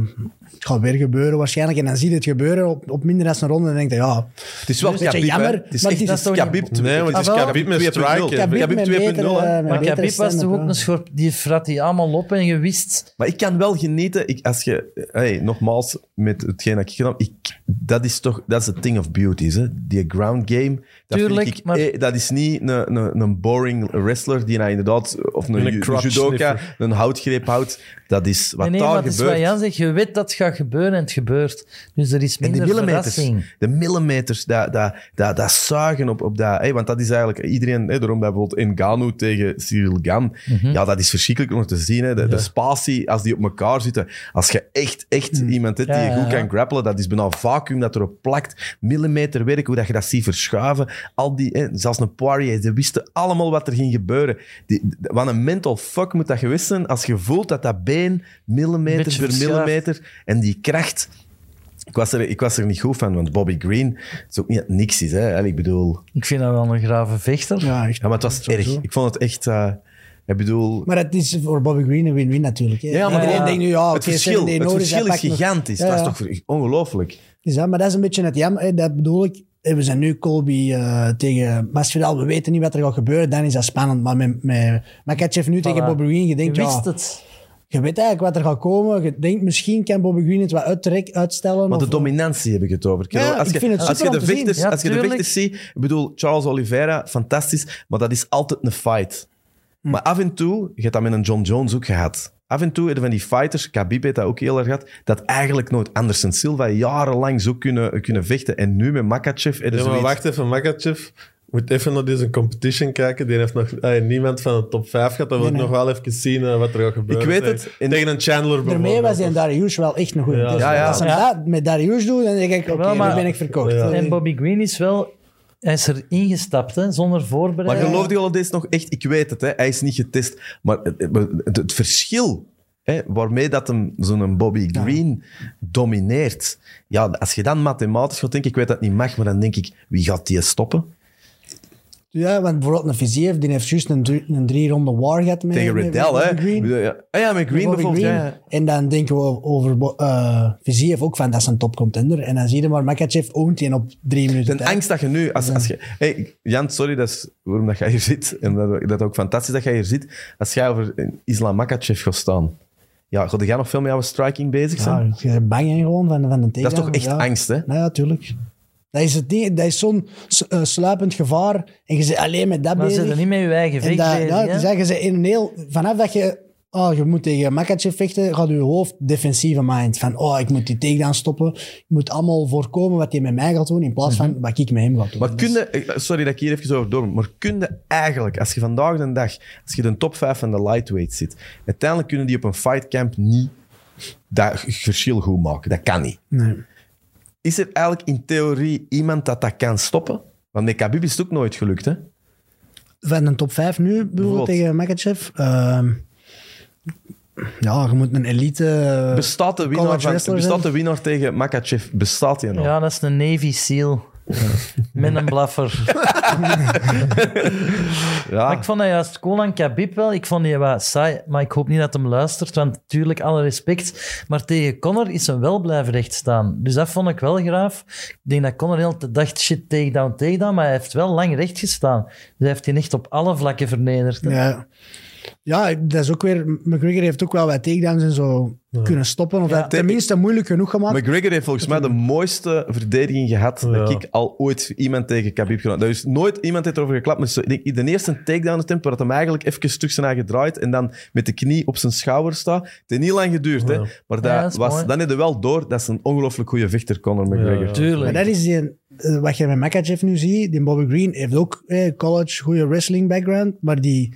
het gaat weer gebeuren waarschijnlijk. En dan zie je het gebeuren op, op minder dan een ronde en denk je, ja, Het is wel Dus dat Khabib, hè. jammer, Het is maar echt het is niet-. Nee, want het is Ah, met 2.0, striken. Khabib Khabib met 2.0, betere, hè. eh, Maar Khabib was toch ook een schorp... Die frat die allemaal op en je wist... Maar ik kan wel genieten, ik, als je, hey, nogmaals, met hetgeen dat ik gedaan heb, ik, dat is toch, dat is het thing of beauties, hè. Die ground game, dat Tuurlijk, vind ik, maar- eh, dat is niet een, een, een boring wrestler die nou inderdaad, of een, Een judoka, sniffer. een houtgreep houdt. Dat is wat Nee, nee, daar maar het is wat gebeurt. Jan zegt. Je weet dat het gaat gebeuren en het gebeurt. Dus er is En die minder millimeters, verrassing. de millimeters, dat, dat, dat, dat zuigen op, op dat... Hey, want dat is eigenlijk iedereen... Hey, daarom dat bijvoorbeeld tegen Cyril Gan... Mhm. Ja, dat is verschrikkelijk om te zien. Hè. De, de spatie, als die op elkaar zitten. Als je echt, echt iemand hebt die. Ja, ja, goed ja. kan grappelen, dat is bijna vacuüm dat erop plakt. Millimeter werk, hoe dat je dat ziet verschuiven. Al die, zelfs een Poirier, ze wisten allemaal wat er ging gebeuren. Die, wat een mental fuck moet dat geweest zijn als je voelt dat dat been millimeter Beetje per verschuift. millimeter en die kracht... Ik was, er, ik was er niet goed van, want Bobby Green is ook niet dat niks is. Hè. Ik bedoel, Ik vind dat wel een grave vechter. Ja, echt. ja, maar het was erg. Ik vond het echt... eh, Ik bedoel... Maar het is voor Bobby Green een win-win natuurlijk. Hè. Ja, maar Iedereen ja. denkt nu, ja, oké, het verschil, het verschil is gigantisch. Ja, Dat is ja. toch ongelooflijk. Is dat, maar dat is een beetje het jammer. hè, Dat bedoel ik. Eh, We zijn nu Colby eh, tegen Masvidal. We weten niet wat er gaat gebeuren. Dan is dat spannend. Maar met, met Makachev nu tegen. Bobby Green, je Je denkt, ja, wist het. Je weet eigenlijk wat er gaat komen. Je denkt, misschien kan Bobby Green het wat uittrek, uitstellen. Maar de of- dominantie heb ik het over. Ja, als ik je, vind het als je de vechters, Ja, als je de vechters ziet, ik bedoel, Charles Oliveira, fantastisch, maar dat is altijd een fight. Hm. Maar af en toe, je hebt dat met een John Jones ook gehad. Af en toe hebben van die fighters, Khabib heeft dat ook heel erg gehad, dat eigenlijk nooit Anderson Silva jarenlang zo kunnen, kunnen vechten. En nu met Makachev... is Ja, maar zoiets- wacht even, Makachev moet even naar deze competition kijken. Die heeft nog eh, niemand van de top 5 gehad. Dan wil Nee, ik nee. nog wel even zien eh, wat er gaat gebeuren. Ik weet tegen- het. In- Tegen een Chandler Daarmee was die bijvoorbeeld. Darius wel echt een goede Ja. test. Ja, ja. Als hij Ja. dat met Darius doet, dan denk ik, oké, maar- nu ben ik verkocht. Ja. Eh, En Bobby Green is wel... Hij is er ingestapt, hè, zonder Maar voorbereiding. geloof die Holidays nog echt? Ik weet het, hè, hij is niet getest. Maar het, het- het verschil hè, waarmee dat hem zo'n Bobby Green domineert. Ja, als je dan mathematisch gaat denken, ik weet dat het niet mag, maar dan denk ik, wie gaat die stoppen? Ja, want bijvoorbeeld een Viziev, die heeft juist een, drie- drie-ronde war gehad met, Tegen Riddell, hè? Ja, ah ja, met Green bijvoorbeeld. Green. Ja, ja. En dan denken we over Bo- eh Viziev ook van, dat is een topcontender. En dan zie je maar, Makachev oont die op drie minuten De tijd. angst dat je nu... Als, als je, hey, Jan, sorry, dat is waarom dat jij hier zit. En dat, dat ook fantastisch dat jij hier zit. Als jij over Islam Makachev gaat staan... Ja, ga jij nog veel met jouw striking bezig zijn? Ja, je bent bang hè, gewoon van, van de dat is toch echt ja. angst, hè? Nou ja, tuurlijk. Dat is, het ding, dat is zo'n eh, sluipend gevaar. En je bent alleen met dat Maar ze bezig. zitten niet met je eigen En vecht dat, bezig, ja, dus je in een heel... Vanaf dat je... Oh, je moet tegen Makachev vechten, gaat je hoofd defensieve mind. Van, oh, ik moet die takedown stoppen. Ik moet allemaal voorkomen wat hij met mij gaat doen, in plaats van wat ik met hem ga doen. Maar kun je, eh, sorry dat ik hier even over door, maar kun je eigenlijk, als je vandaag de dag, als je de top 5 van de lightweight zit, uiteindelijk kunnen die op een fightcamp niet dat verschil goed maken. Dat kan niet. Nee. Is er eigenlijk in theorie iemand dat dat kan stoppen? Want met Khabib is het ook nooit gelukt, hè? Van een top 5 nu, bijvoorbeeld tegen Makachev. Ehm, ja, je moet een elite... eh, Bestaat de winnaar, college van, bestaat de winnaar tegen Makachev? Bestaat die nog? Ja, dat is een Navy SEAL. Met een blaffer. Ja. Maar ik vond dat juist cool aan Khabib wel. Ik vond die wat saai, maar ik hoop niet dat hem luistert, want natuurlijk alle respect. Maar tegen Conor is hem wel blijven rechtstaan. Dus dat vond ik wel graaf. Ik denk dat Conor heel de tijd dacht, shit, takedown, takedown, maar hij heeft wel lang recht gestaan. Dus hij heeft die echt op alle vlakken vernederd. Ja. Ja, dat is ook weer... McGregor heeft ook wel wat takedowns en zo kunnen stoppen. Of Ja. dat tenminste moeilijk genoeg gemaakt. McGregor heeft volgens mij de mooiste verdediging gehad dat ik al ooit iemand tegen Khabib gedaan Er is nooit iemand heeft erover geklapt. Maar zo- ik denk, de eerste takedown attempt, waar hij hem eigenlijk even terug zijn eigen draait en dan met de knie op zijn schouder staat. Het heeft niet lang geduurd, hè. Maar dat Ja, dat is was, mooi. dan heb je wel door, dat is een ongelooflijk goede vechter, Conor McGregor. Ja. Tuurlijk. Maar dat is die, eh, wat je met Makachev nu ziet. Die Bobby Green heeft ook eh, college, goede wrestling background. Maar die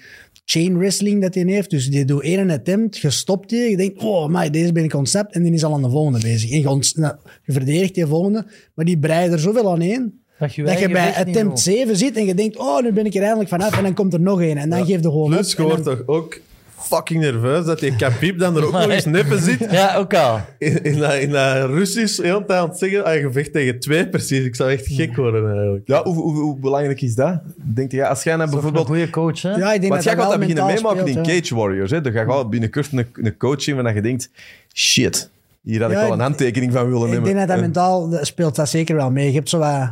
chain wrestling dat hij heeft, dus die doet één attempt, je stopt die, je denkt, oh, maar deze ben ik ontsnapt. En die is al aan de volgende bezig. En je, nou, je verdedigt die volgende, maar die breiden er zoveel aan één. Dat je, Dat je eigen bij attempt wil. 7 zit en je denkt, oh, nu ben ik er eindelijk vanaf. En dan komt er nog één. En dan geef je gewoon Plus, je toch ook fucking nerveus dat die Khabib dan er ook nog eens neppen zit. Ja, ook al. In, in, dat- in dat Russisch de hele tijd aan het zeggen, ah, je vecht tegen twee precies. Ik zou echt gek worden eigenlijk. Ja, hoe, hoe, hoe belangrijk is dat? Denk je, als jij nou Een bijvoorbeeld... goede coach, hè? Ja, ik denk Want dat jij gaat dat wel beginnen meemaken in. Cage Warriors. Hè? Dan ga je wel binnenkort een, een coach in waarvan je denkt, shit, hier had ik Ja, wel een handtekening van willen Ik nemen. denk dat dat En- mentaal speelt dat zeker wel mee. Je hebt zo wat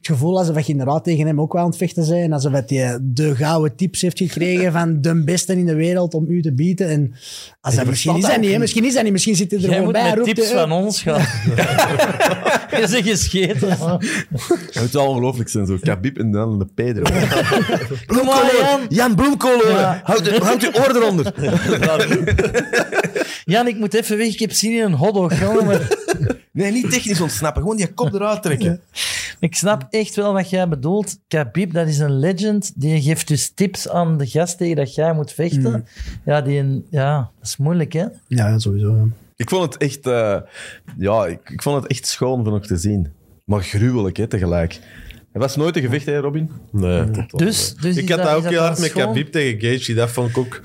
het gevoel alsof je inderdaad tegen hem ook wel aan het vechten bent. Alsof hij de gouden tips heeft gekregen van de beste in de wereld om u te bieden. En als dat, misschien is dat dat niet, misschien is dat niet. Misschien zit hij er Jij gewoon moet bij. met roept tips van ons gaan. Je zegt gescheten. Het zou ongelooflijk zijn, zo. Khabib en dan de Pedro. Kom maar, Jan. Jan Bloemkolen, Ja. houd, je- houd je oor eronder. Jan, ik moet even weg. Ik heb zin in een hotdog. jongen, Maar Nee, niet technisch ontsnappen, gewoon die kop eruit trekken. ik snap echt wel wat jij bedoelt. Khabib, dat is een legend. Die geeft dus tips aan de gast tegen dat jij moet vechten. Ja, die, een- ja, dat is moeilijk, hè? Ja, sowieso. ja. Ik vond het echt, eh, ja, ik, ik vond het echt schoon van nog te zien. Maar gruwelijk, hè, tegelijk. Het was nooit een gevecht, hè, Robin? Nee, totaal Dus, dus ik had dat, ook heel hard met? Khabib tegen Gaethje. Dat vond ik ook,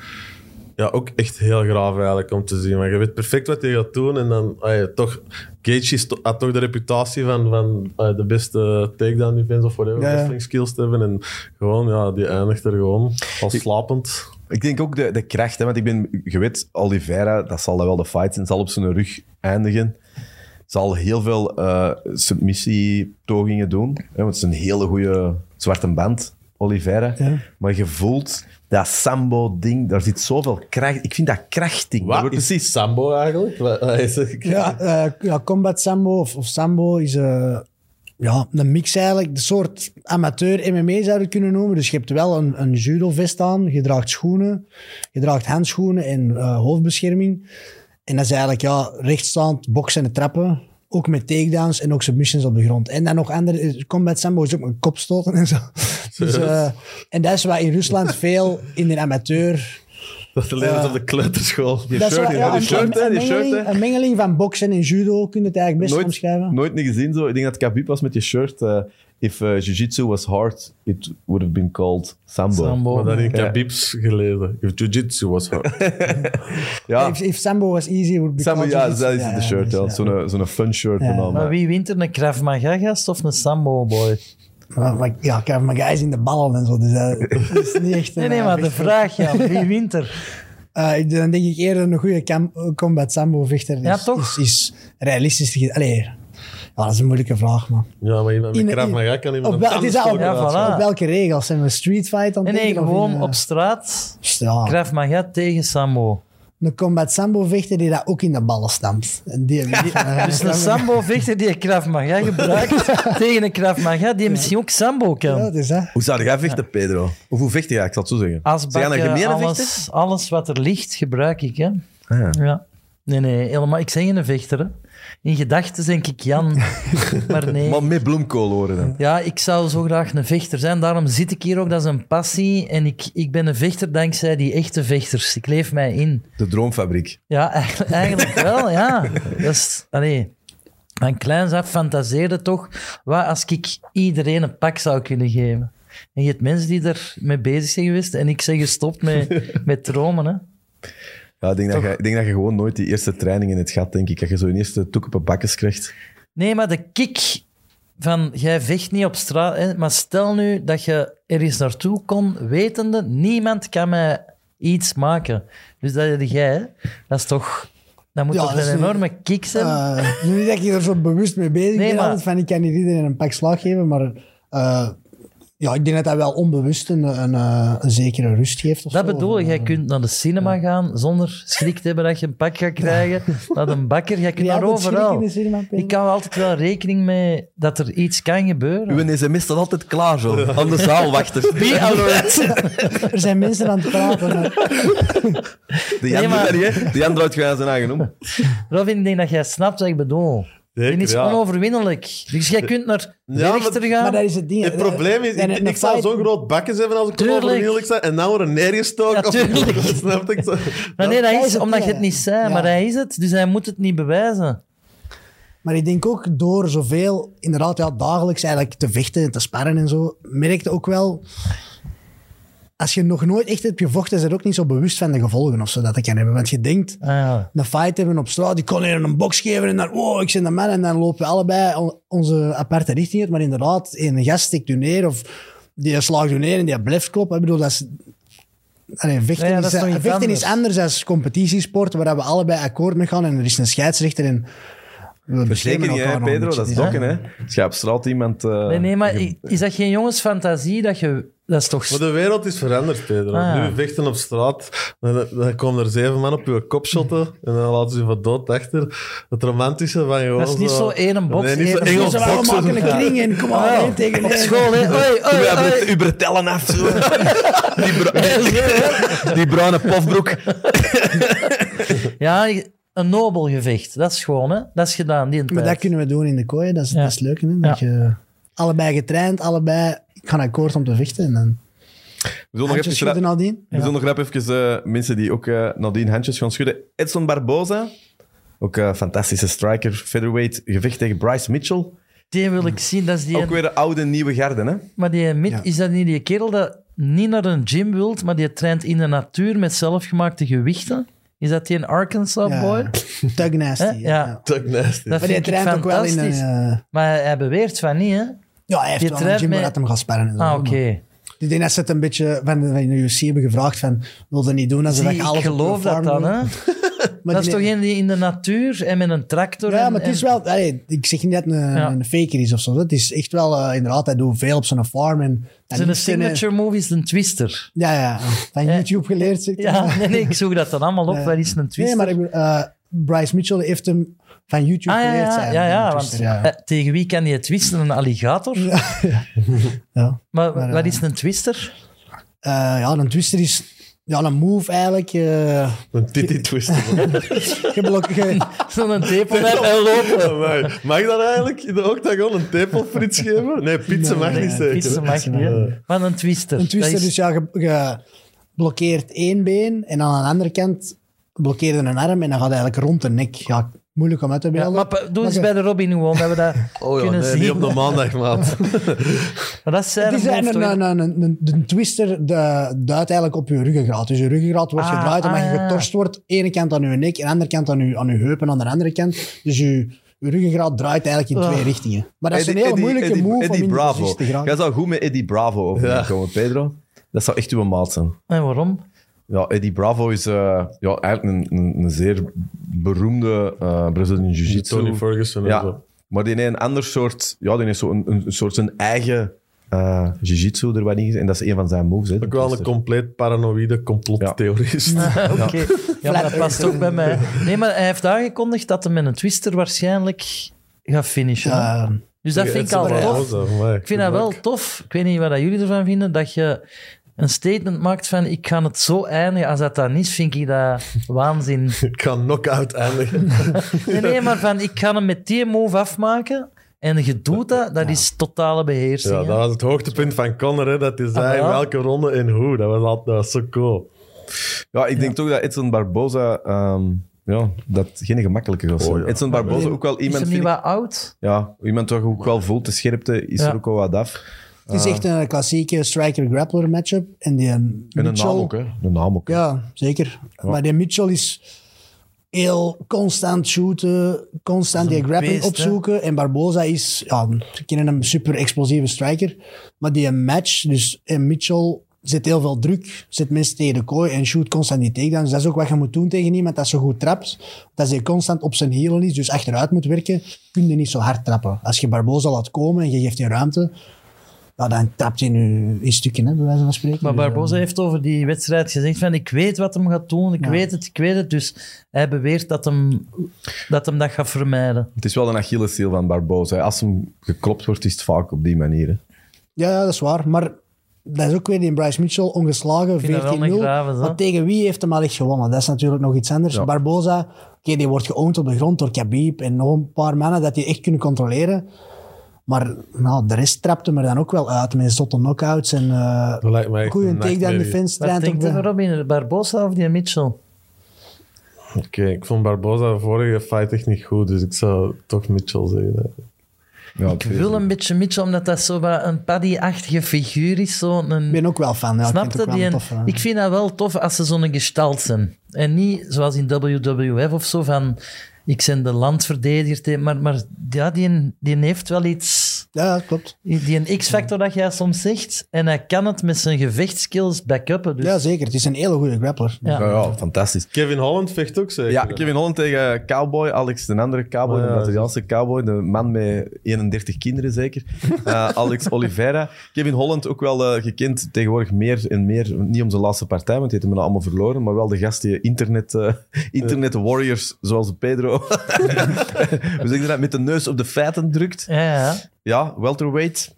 ja, ook echt heel graaf eigenlijk om te zien. Maar je weet perfect wat hij gaat doen. En dan ah toch... Gaethje sto- had toch de reputatie van, van ah, de beste takedown defense of whatever, Ja, ja. wrestling skills te hebben. En gewoon, ja, die eindigt er gewoon als slapend. Ik denk ook de, de kracht, hè, want ik ben, je weet, Oliveira, dat zal wel de fight zijn, zal op zijn rug eindigen. Zal heel veel eh submissiepogingen doen, hè, want het is een hele goede zwarte band, Oliveira. Ja. Maar je voelt dat sambo-ding, daar zit zoveel kracht. Ik vind dat krachting. Dat Wat wordt is precies. Sambo eigenlijk? Wat, wat is het? Ja, eh, ja, combat sambo of, of sambo is eh, ja, een mix eigenlijk. De soort amateur MMA zou je kunnen noemen. Dus je hebt wel een, een judo-vest aan, je draagt schoenen, je draagt handschoenen en eh, hoofdbescherming. En dat is eigenlijk ja, rechtstaand boksen en trappen. Ook met takedowns en ook submissions op de grond. En dan nog andere, combat sambo is ook met kopstoten en zo. Dus, eh, en dat is wat in Rusland veel in de amateur... Dat leren ze op de kleuterschool. Die Dat is shirt, wel- ja, ja, die een, shirt, een die shirt, mengeling, hè. een mengeling van boksen en judo kun je het eigenlijk best Nooit, omschrijven. nooit niet gezien zo. Ik denk dat Khabib was met je shirt. eh, if uh, jiu-jitsu was hard, it would have been called sambo. Sambo. Maar dan in Ja. Khabibs gelezen. If jiu-jitsu was hard. Ja, If, if Sambo was easy, it would be sambo, called ja, dat is Ja, de shirt. Ja. ja. Zo'n zo'n fun shirt. Ja. maar- wie wint er, een Krav Maga gast of een Sambo boy? Maar, ja, ik heb mijn guys in de ballen en zo. Dus dat dat is niet echt... Nee, een, nee, maar de vraag, ja, wie wint er? Eh, dan denk ik eerder een goede cam- combat Sambo-vechter. Ja, is, toch? Is, is realistisch. te ge- Allee, ja, dat is een moeilijke vraag, man. Ja, maar iemand met Krav Maga kan iemand Op, wel, is al op, tandenstoker Ja, voilà. op welke regels? Zijn we street fight aan Nee, het nee, gewoon eh, op straat. Ja, Krav Maga tegen Sambo. Een combat Sambo-vechter die dat ook in de ballen stampt. En die, die, Dus een Sambo-vechter die Krav Maga gebruikt tegen een Krav Maga die misschien ook Sambo kan. Ja, dat is dat. Hoe zou jij vechten, Pedro? Of hoe vecht je? Ik zal het zo zeggen. Zijn jij een Asbakken, gemene vechter? alles, alles wat er ligt, gebruik ik. Hè. Ah, ja. Ja. Nee, nee, helemaal. Ik zeg geen vechter. Hè. In gedachten denk ik Jan. maar nee. Maar met bloemkool horen dan. Ja, ik zou zo graag een vechter zijn. Daarom zit ik hier ook. Dat is een passie. En ik, ik ben een vechter dankzij die echte vechters. Ik leef mij in. De droomfabriek. Ja, eigenlijk, eigenlijk wel, ja. Dat is, allee, van kleins af fantaseerde toch, wat als ik iedereen een pak zou kunnen geven. En je hebt mensen die er mee bezig zijn geweest en ik ben gestopt met, met dromen. Hè. Ja, ik, denk dat je, ik denk dat je gewoon nooit die eerste training in het gat, denk ik. Dat je zo'n eerste toek op een bakkes krijgt. Nee, maar de kick van jij vecht niet op straat, hè, maar stel nu dat je ergens naartoe kon, wetende, niemand kan mij iets maken. Dus dat is jij, dat is toch... Dat moet Ja, toch dat een niet- enorme kick zijn? Eh, nu niet dat ik er zo bewust mee bezig Nee, ben, maar- altijd van ik kan niet iedereen een pak slag geven, maar eh, ja, ik denk dat dat wel onbewust een, een, eh, een zekere rust geeft. Of Dat zo. bedoel ik, jij eh, kunt naar de cinema gaan zonder schrik te hebben dat je een pak gaat krijgen. Naar een bakker, jij kunt Ja, naar dat schrik overal. Ik hou altijd wel rekening mee dat er iets kan gebeuren. Uw sms staat altijd klaar zo. Aan de zaal wachten. Be alert. Er zijn mensen aan het praten. maar- De Jan Nee, maar- doet dat niet, hè? De Jan draait gewoon zijn eigen om. Robin, ik denk dat jij snapt wat ik bedoel. Zeker, Die is ja. onoverwinnelijk. Dus jij kunt naar de Ja, rechter maar- gaan. Maar dat is het ding. Het probleem is, En ik, ik zou zo'n groot bakjes hebben als ik onoverwinnelijk sta en nou worden neergestoken. Ja, tuurlijk. Of, snap ik zo. Maar nee, dat dat is is het, omdat je het niet zei, Ja. maar hij is het. Dus hij moet het niet bewijzen. Maar ik denk ook door zoveel, inderdaad, ja, dagelijks eigenlijk te vechten en te sparren en zo, merkte ook wel. Als je nog nooit echt hebt gevochten, is er ook niet zo bewust van de gevolgen of zo dat dat kan hebben. Want je denkt, Ah, ja. een fight hebben op straat, die kon hier een box geven en dan, oh, ik ben de man. En dan lopen we allebei on- onze aparte richting uit. Maar inderdaad, een gast stikt u neer of die slaagt u neer en die blijft kloppen. Ik bedoel, dat is... Allee, vechten, Ja, ja, dat is, is vechten is anders. anders dan competitiesport, waar we allebei akkoord mee gaan en er is een scheidsrechter en we hè, een Pedro? Dat is Ja. dokken, hè? Als je op straat iemand... eh, Nee, nee, maar je- is dat geen jongensfantasie dat je... Dat is toch... Maar de wereld is veranderd, Pedro. Ah, ja. Nu vechten op straat, dan, dan komen er zeven man op je kop shotten en dan laten ze je voor dood achter. Het romantische van gewoon Dat is niet zo één box, Nee, niet zo één Engels box. Ze allemaal een kring en kom maar, Ah, één tegen Op één. school, hè. Oei, uw bretellen af. Zo. Die bruine pofbroek. Ja, een nobel gevecht. Dat is gewoon, hè. Dat is gedaan, die Maar dat kunnen we doen in de kooi, dat is, Ja. dat is leuk. Hè? Dat je allebei getraind, allebei ik ga akkoord om te vechten. En dan We zullen nog handjes even... schudden nadien. We zullen nog rap even eh, mensen die ook eh, nadien handjes gaan schudden. Edson Barboza, ook een fantastische striker, featherweight, gevecht tegen Bryce Mitchell. Die wil ik zien. Dat is die... Ook weer de oude, nieuwe garde, hè? Maar die Ja. is dat niet die kerel dat niet naar een gym wilt, maar die traint in de natuur met zelfgemaakte gewichten? Is dat die een Arkansas Ja. boy? Tug nasty. Ja. Ja. Tuck nasty. Dat Maar die vind ik traint ook wel in een... fantastisch. eh, Maar hij beweert van niet, hè? ja, hij heeft Die wel een gym waar hij hem gaat sparren. En zo, Ah, oké. Het Ik denk dat ze het een beetje van de, van de UFC hebben gevraagd van, wil dat niet doen als ze Zie, weg ik geloof dat dan, hè? Dat is toch een die in de natuur en met een tractor. Ja, en- maar het is en- wel... allee, ik zeg niet dat het een, Ja. een faker is of zo. Het is echt wel... eh, inderdaad, hij doet veel op zijn farm. En, Zijn eh, signature movie is een twister. Ja, ja. Van YouTube geleerd. zeg. Ja, nee, nee, ik zoek dat dan allemaal op. Waar is een twister? Nee, maar eh, Bryce Mitchell heeft hem van YouTube Ah, ja, geleerd. ja, zijn, ja, want ja. tegen wie kan je twisten? Een alligator? Ja. Maar, Maar, wat is een twister? Ja, een twister is... Ja, een move eigenlijk. eh Een titty twister. Zo'n tepel en lopen. Amai. Mag dat eigenlijk in de octagon een tepelfrits geven? Nee, pizza mag Nee, niet zeker. Mag niet. Maar een twister. een twister, is- dus ja, je, je blokkeert één been en aan de andere kant blokkeer je een arm en dan gaat hij eigenlijk rond de nek. Ja, moeilijk om uit te Ja, beelden. maar doe eens bij de Robin gewoon, dat we dat Oh ja, kunnen nee, zien. niet op de maandag, maat. Maar dat is zijn Het is move, een, een, een, een, twister de, duidt eigenlijk op je ruggengraat. Dus je ruggengraat wordt Ah, gedraaid omdat ah, je ja. getorst wordt. ene kant aan je nek en de andere kant aan je, aan je heup en aan de andere kant. Dus je, je ruggengraat draait eigenlijk in Ah. twee richtingen. Maar dat is een hele Eddie- moeilijke Eddie- move Eddie om in de Bravo. te. Jij zou goed met Eddie Bravo overkomen, Pedro. Dat zou echt uw maat zijn. En waarom? Ja, Eddie Bravo is eh, ja, eigenlijk een, een, een zeer beroemde eh Brazilian Jiu-Jitsu. Tony Ferguson en Ja, zo. maar die heeft een ander soort... Ja, die heeft zo een, een, een soort zijn eigen eh Jiu-Jitsu er wat in. En dat is een van zijn moves. Hè, Ook wel een compleet paranoïde complottheorist. Oké. Ja, maar dat past ook bij mij. Nee, maar hij heeft aangekondigd dat hij met een twister waarschijnlijk gaat finishen. Ja, dus dat vind ik al tof. Ik vind dat wel tof. Ik weet niet wat dat jullie ervan vinden, dat je een statement maakt van ik ga het zo eindigen. Als dat dan is, vind ik dat waanzin. Ik ga knock-out eindigen. Nee, nee, maar van ik ga hem met die move afmaken en je doet dat, dat is totale beheersing. Ja, dat was het hoogtepunt van Conor, hè, dat hij zei Ah, ja. welke ronde en hoe. Dat was, altijd, dat was zo cool. Ja, ik denk toch dat Edson Barboza... ehm, ja, dat geen gemakkelijke zijn. Oh, ja. Edson Barboza ook wel is iemand... hem niet vind ik- wat oud? ja, iemand toch ook wel voelt, de scherpte is Ja. er ook wel wat af. Het is echt een klassieke striker-grappler matchup. En die En een Mitchell- naam ook, hè. Een naam ook. Ja, zeker. Maar die Mitchell is heel constant shooten, constant die grappling beest, hè? opzoeken. En Barboza is, ja, we kennen hem super explosieve striker. Maar die match, dus en Mitchell zet heel veel druk, zet mensen tegen de kooi en shoot constant die takedowns. Dus dat is ook wat je moet doen tegen iemand dat zo goed trapt. Als hij constant op zijn hielen is, dus achteruit moet werken, kun je niet zo hard trappen. Als je Barboza laat komen en je geeft die ruimte, ja, dan trapt hij nu in stukken, hè, bij wijze van spreken. Maar Dus, eh, Barbosa heeft over die wedstrijd gezegd van ik weet wat hem gaat doen, ik Ja. weet het, ik weet het. Dus hij beweert dat hem dat, hem dat gaat vermijden. Het is wel een Achilleshiel van Barboza. hè. Als hem geklopt wordt, is het vaak op die manier. hè. Ja, ja, dat is waar. Maar dat is ook weer die Bryce Mitchell ongeslagen, vind dat wel 14-0. een grave, zo. Maar tegen wie heeft hem al echt gewonnen? Dat is natuurlijk nog iets anders. Ja. Barboza, oké, die wordt geowned op de grond door Khabib en nog een paar mannen dat die echt kunnen controleren. Maar nou, de rest trapte me dan ook wel uit met zotte knockouts en eh mij echt goede takedown defense. Wat denkt je de- Robin, Barbosa of die Mitchell? Oké, ik vond Barboza de vorige fight echt niet goed, dus ik zou toch Mitchell zeggen. Ja, Ik wil een beetje Mitchell, omdat dat zo wat een paddy-achtige figuur is. Zo Ik een, ben ook wel fan. Ja, ik Snap je? eh. ik vind dat wel tof als ze zo'n gestalt zijn. En niet zoals in WWF of zo van... Ik ben de landverdediger, maar, maar ja, die, die heeft wel iets... Ja, klopt. Die een X-factor dat jij soms zegt. En hij kan het met zijn gevechtskills backuppen. Dus Ja, zeker. Het is een hele goede grappler. Ja. Ja, ja, fantastisch. Kevin Holland vecht ook zeker. Ja, Kevin Holland tegen Cowboy, Alex de andere Cowboy, Oh, ja, de Braziliaanse Cowboy, de man met 31 kinderen zeker. Eh, Alex Oliveira. Kevin Holland ook wel eh, gekend tegenwoordig meer en meer, niet om zijn laatste partij, want die heeft hem allemaal verloren, maar wel de gast die internet, eh, internet warriors, zoals Pedro, we zeggen dat, met de neus op de feiten drukt. ja, ja. Ja, welterweight.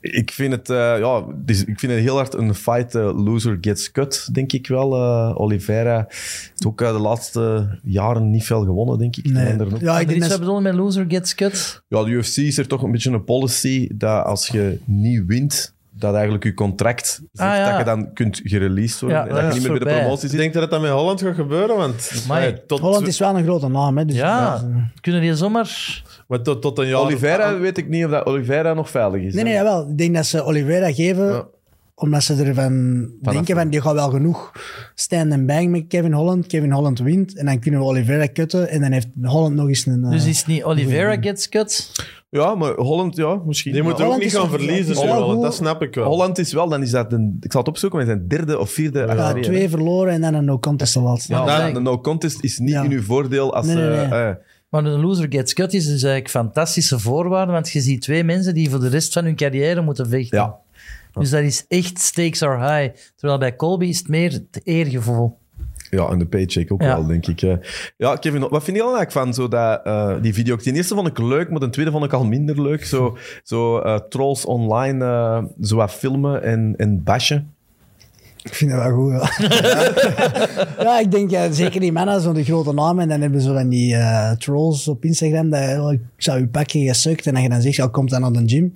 Ik vind het, eh, ja, ik vind het heel hard een fight eh, loser gets cut, denk ik wel. Eh, Oliveira heeft ook de laatste jaren niet veel gewonnen, denk ik. Nee. Ja, Ah, ik er denk dat wat bedoelen met loser gets cut. ja, de UFC is er toch een beetje een policy dat als je niet wint, dat eigenlijk je contract zegt Ah, ja. dat je dan kunt gereleased worden. Ja, en dat dat je niet meer bij de promotie Ik zit. denk dat dan met Holland gaat gebeuren, want tot, Holland is wel een grote naam. Hè, dus Ja, kunnen die zomaar... maar tot, tot een jaar... Oliveira weet ik niet of dat Oliveira nog veilig is. Nee, nee, jawel. Ik denk dat ze Oliveira geven, Ja. omdat ze ervan denken van, die gaat wel genoeg stand and bang met Kevin Holland. Kevin Holland wint en dan kunnen we Oliveira cutten en dan heeft Holland nog eens een... eh, Dus is het niet Oliveira gets cut? Ja, maar Holland, ja, misschien. Die moeten ook Holland niet is gaan wel- verliezen, wel zo, dat snap ik wel. Holland is wel, dan is dat een, ik zal het opzoeken, maar zijn derde of vierde Ja, achter twee verloren en dan een no contest de laatste. Ja, Ja, maar de no contest is niet Ja. in uw voordeel als... Nee, nee, nee. eh, eh, Maar een loser gets cut is dus eigenlijk fantastische voorwaarde, want je ziet twee mensen die voor de rest van hun carrière moeten vechten. ja. Dus dat is echt stakes are high. Terwijl bij Colby is het meer het eergevoel. Ja, en de paycheck ook Ja. wel, denk ik. Ja, Kevin, wat vind je dan eigenlijk van zo dat, eh, die video? De eerste vond ik leuk, maar de tweede vond ik al minder leuk. Zo, zo eh, trolls online eh, zo wat filmen en, en bashen. Ik vind dat wel goed, ja. ja, ik denk ja, zeker die mannen, zo de grote namen. En dan hebben ze van die eh, trolls op Instagram. Dat ik zou je sukt. En dat je dan zegt, komt dan naar de gym.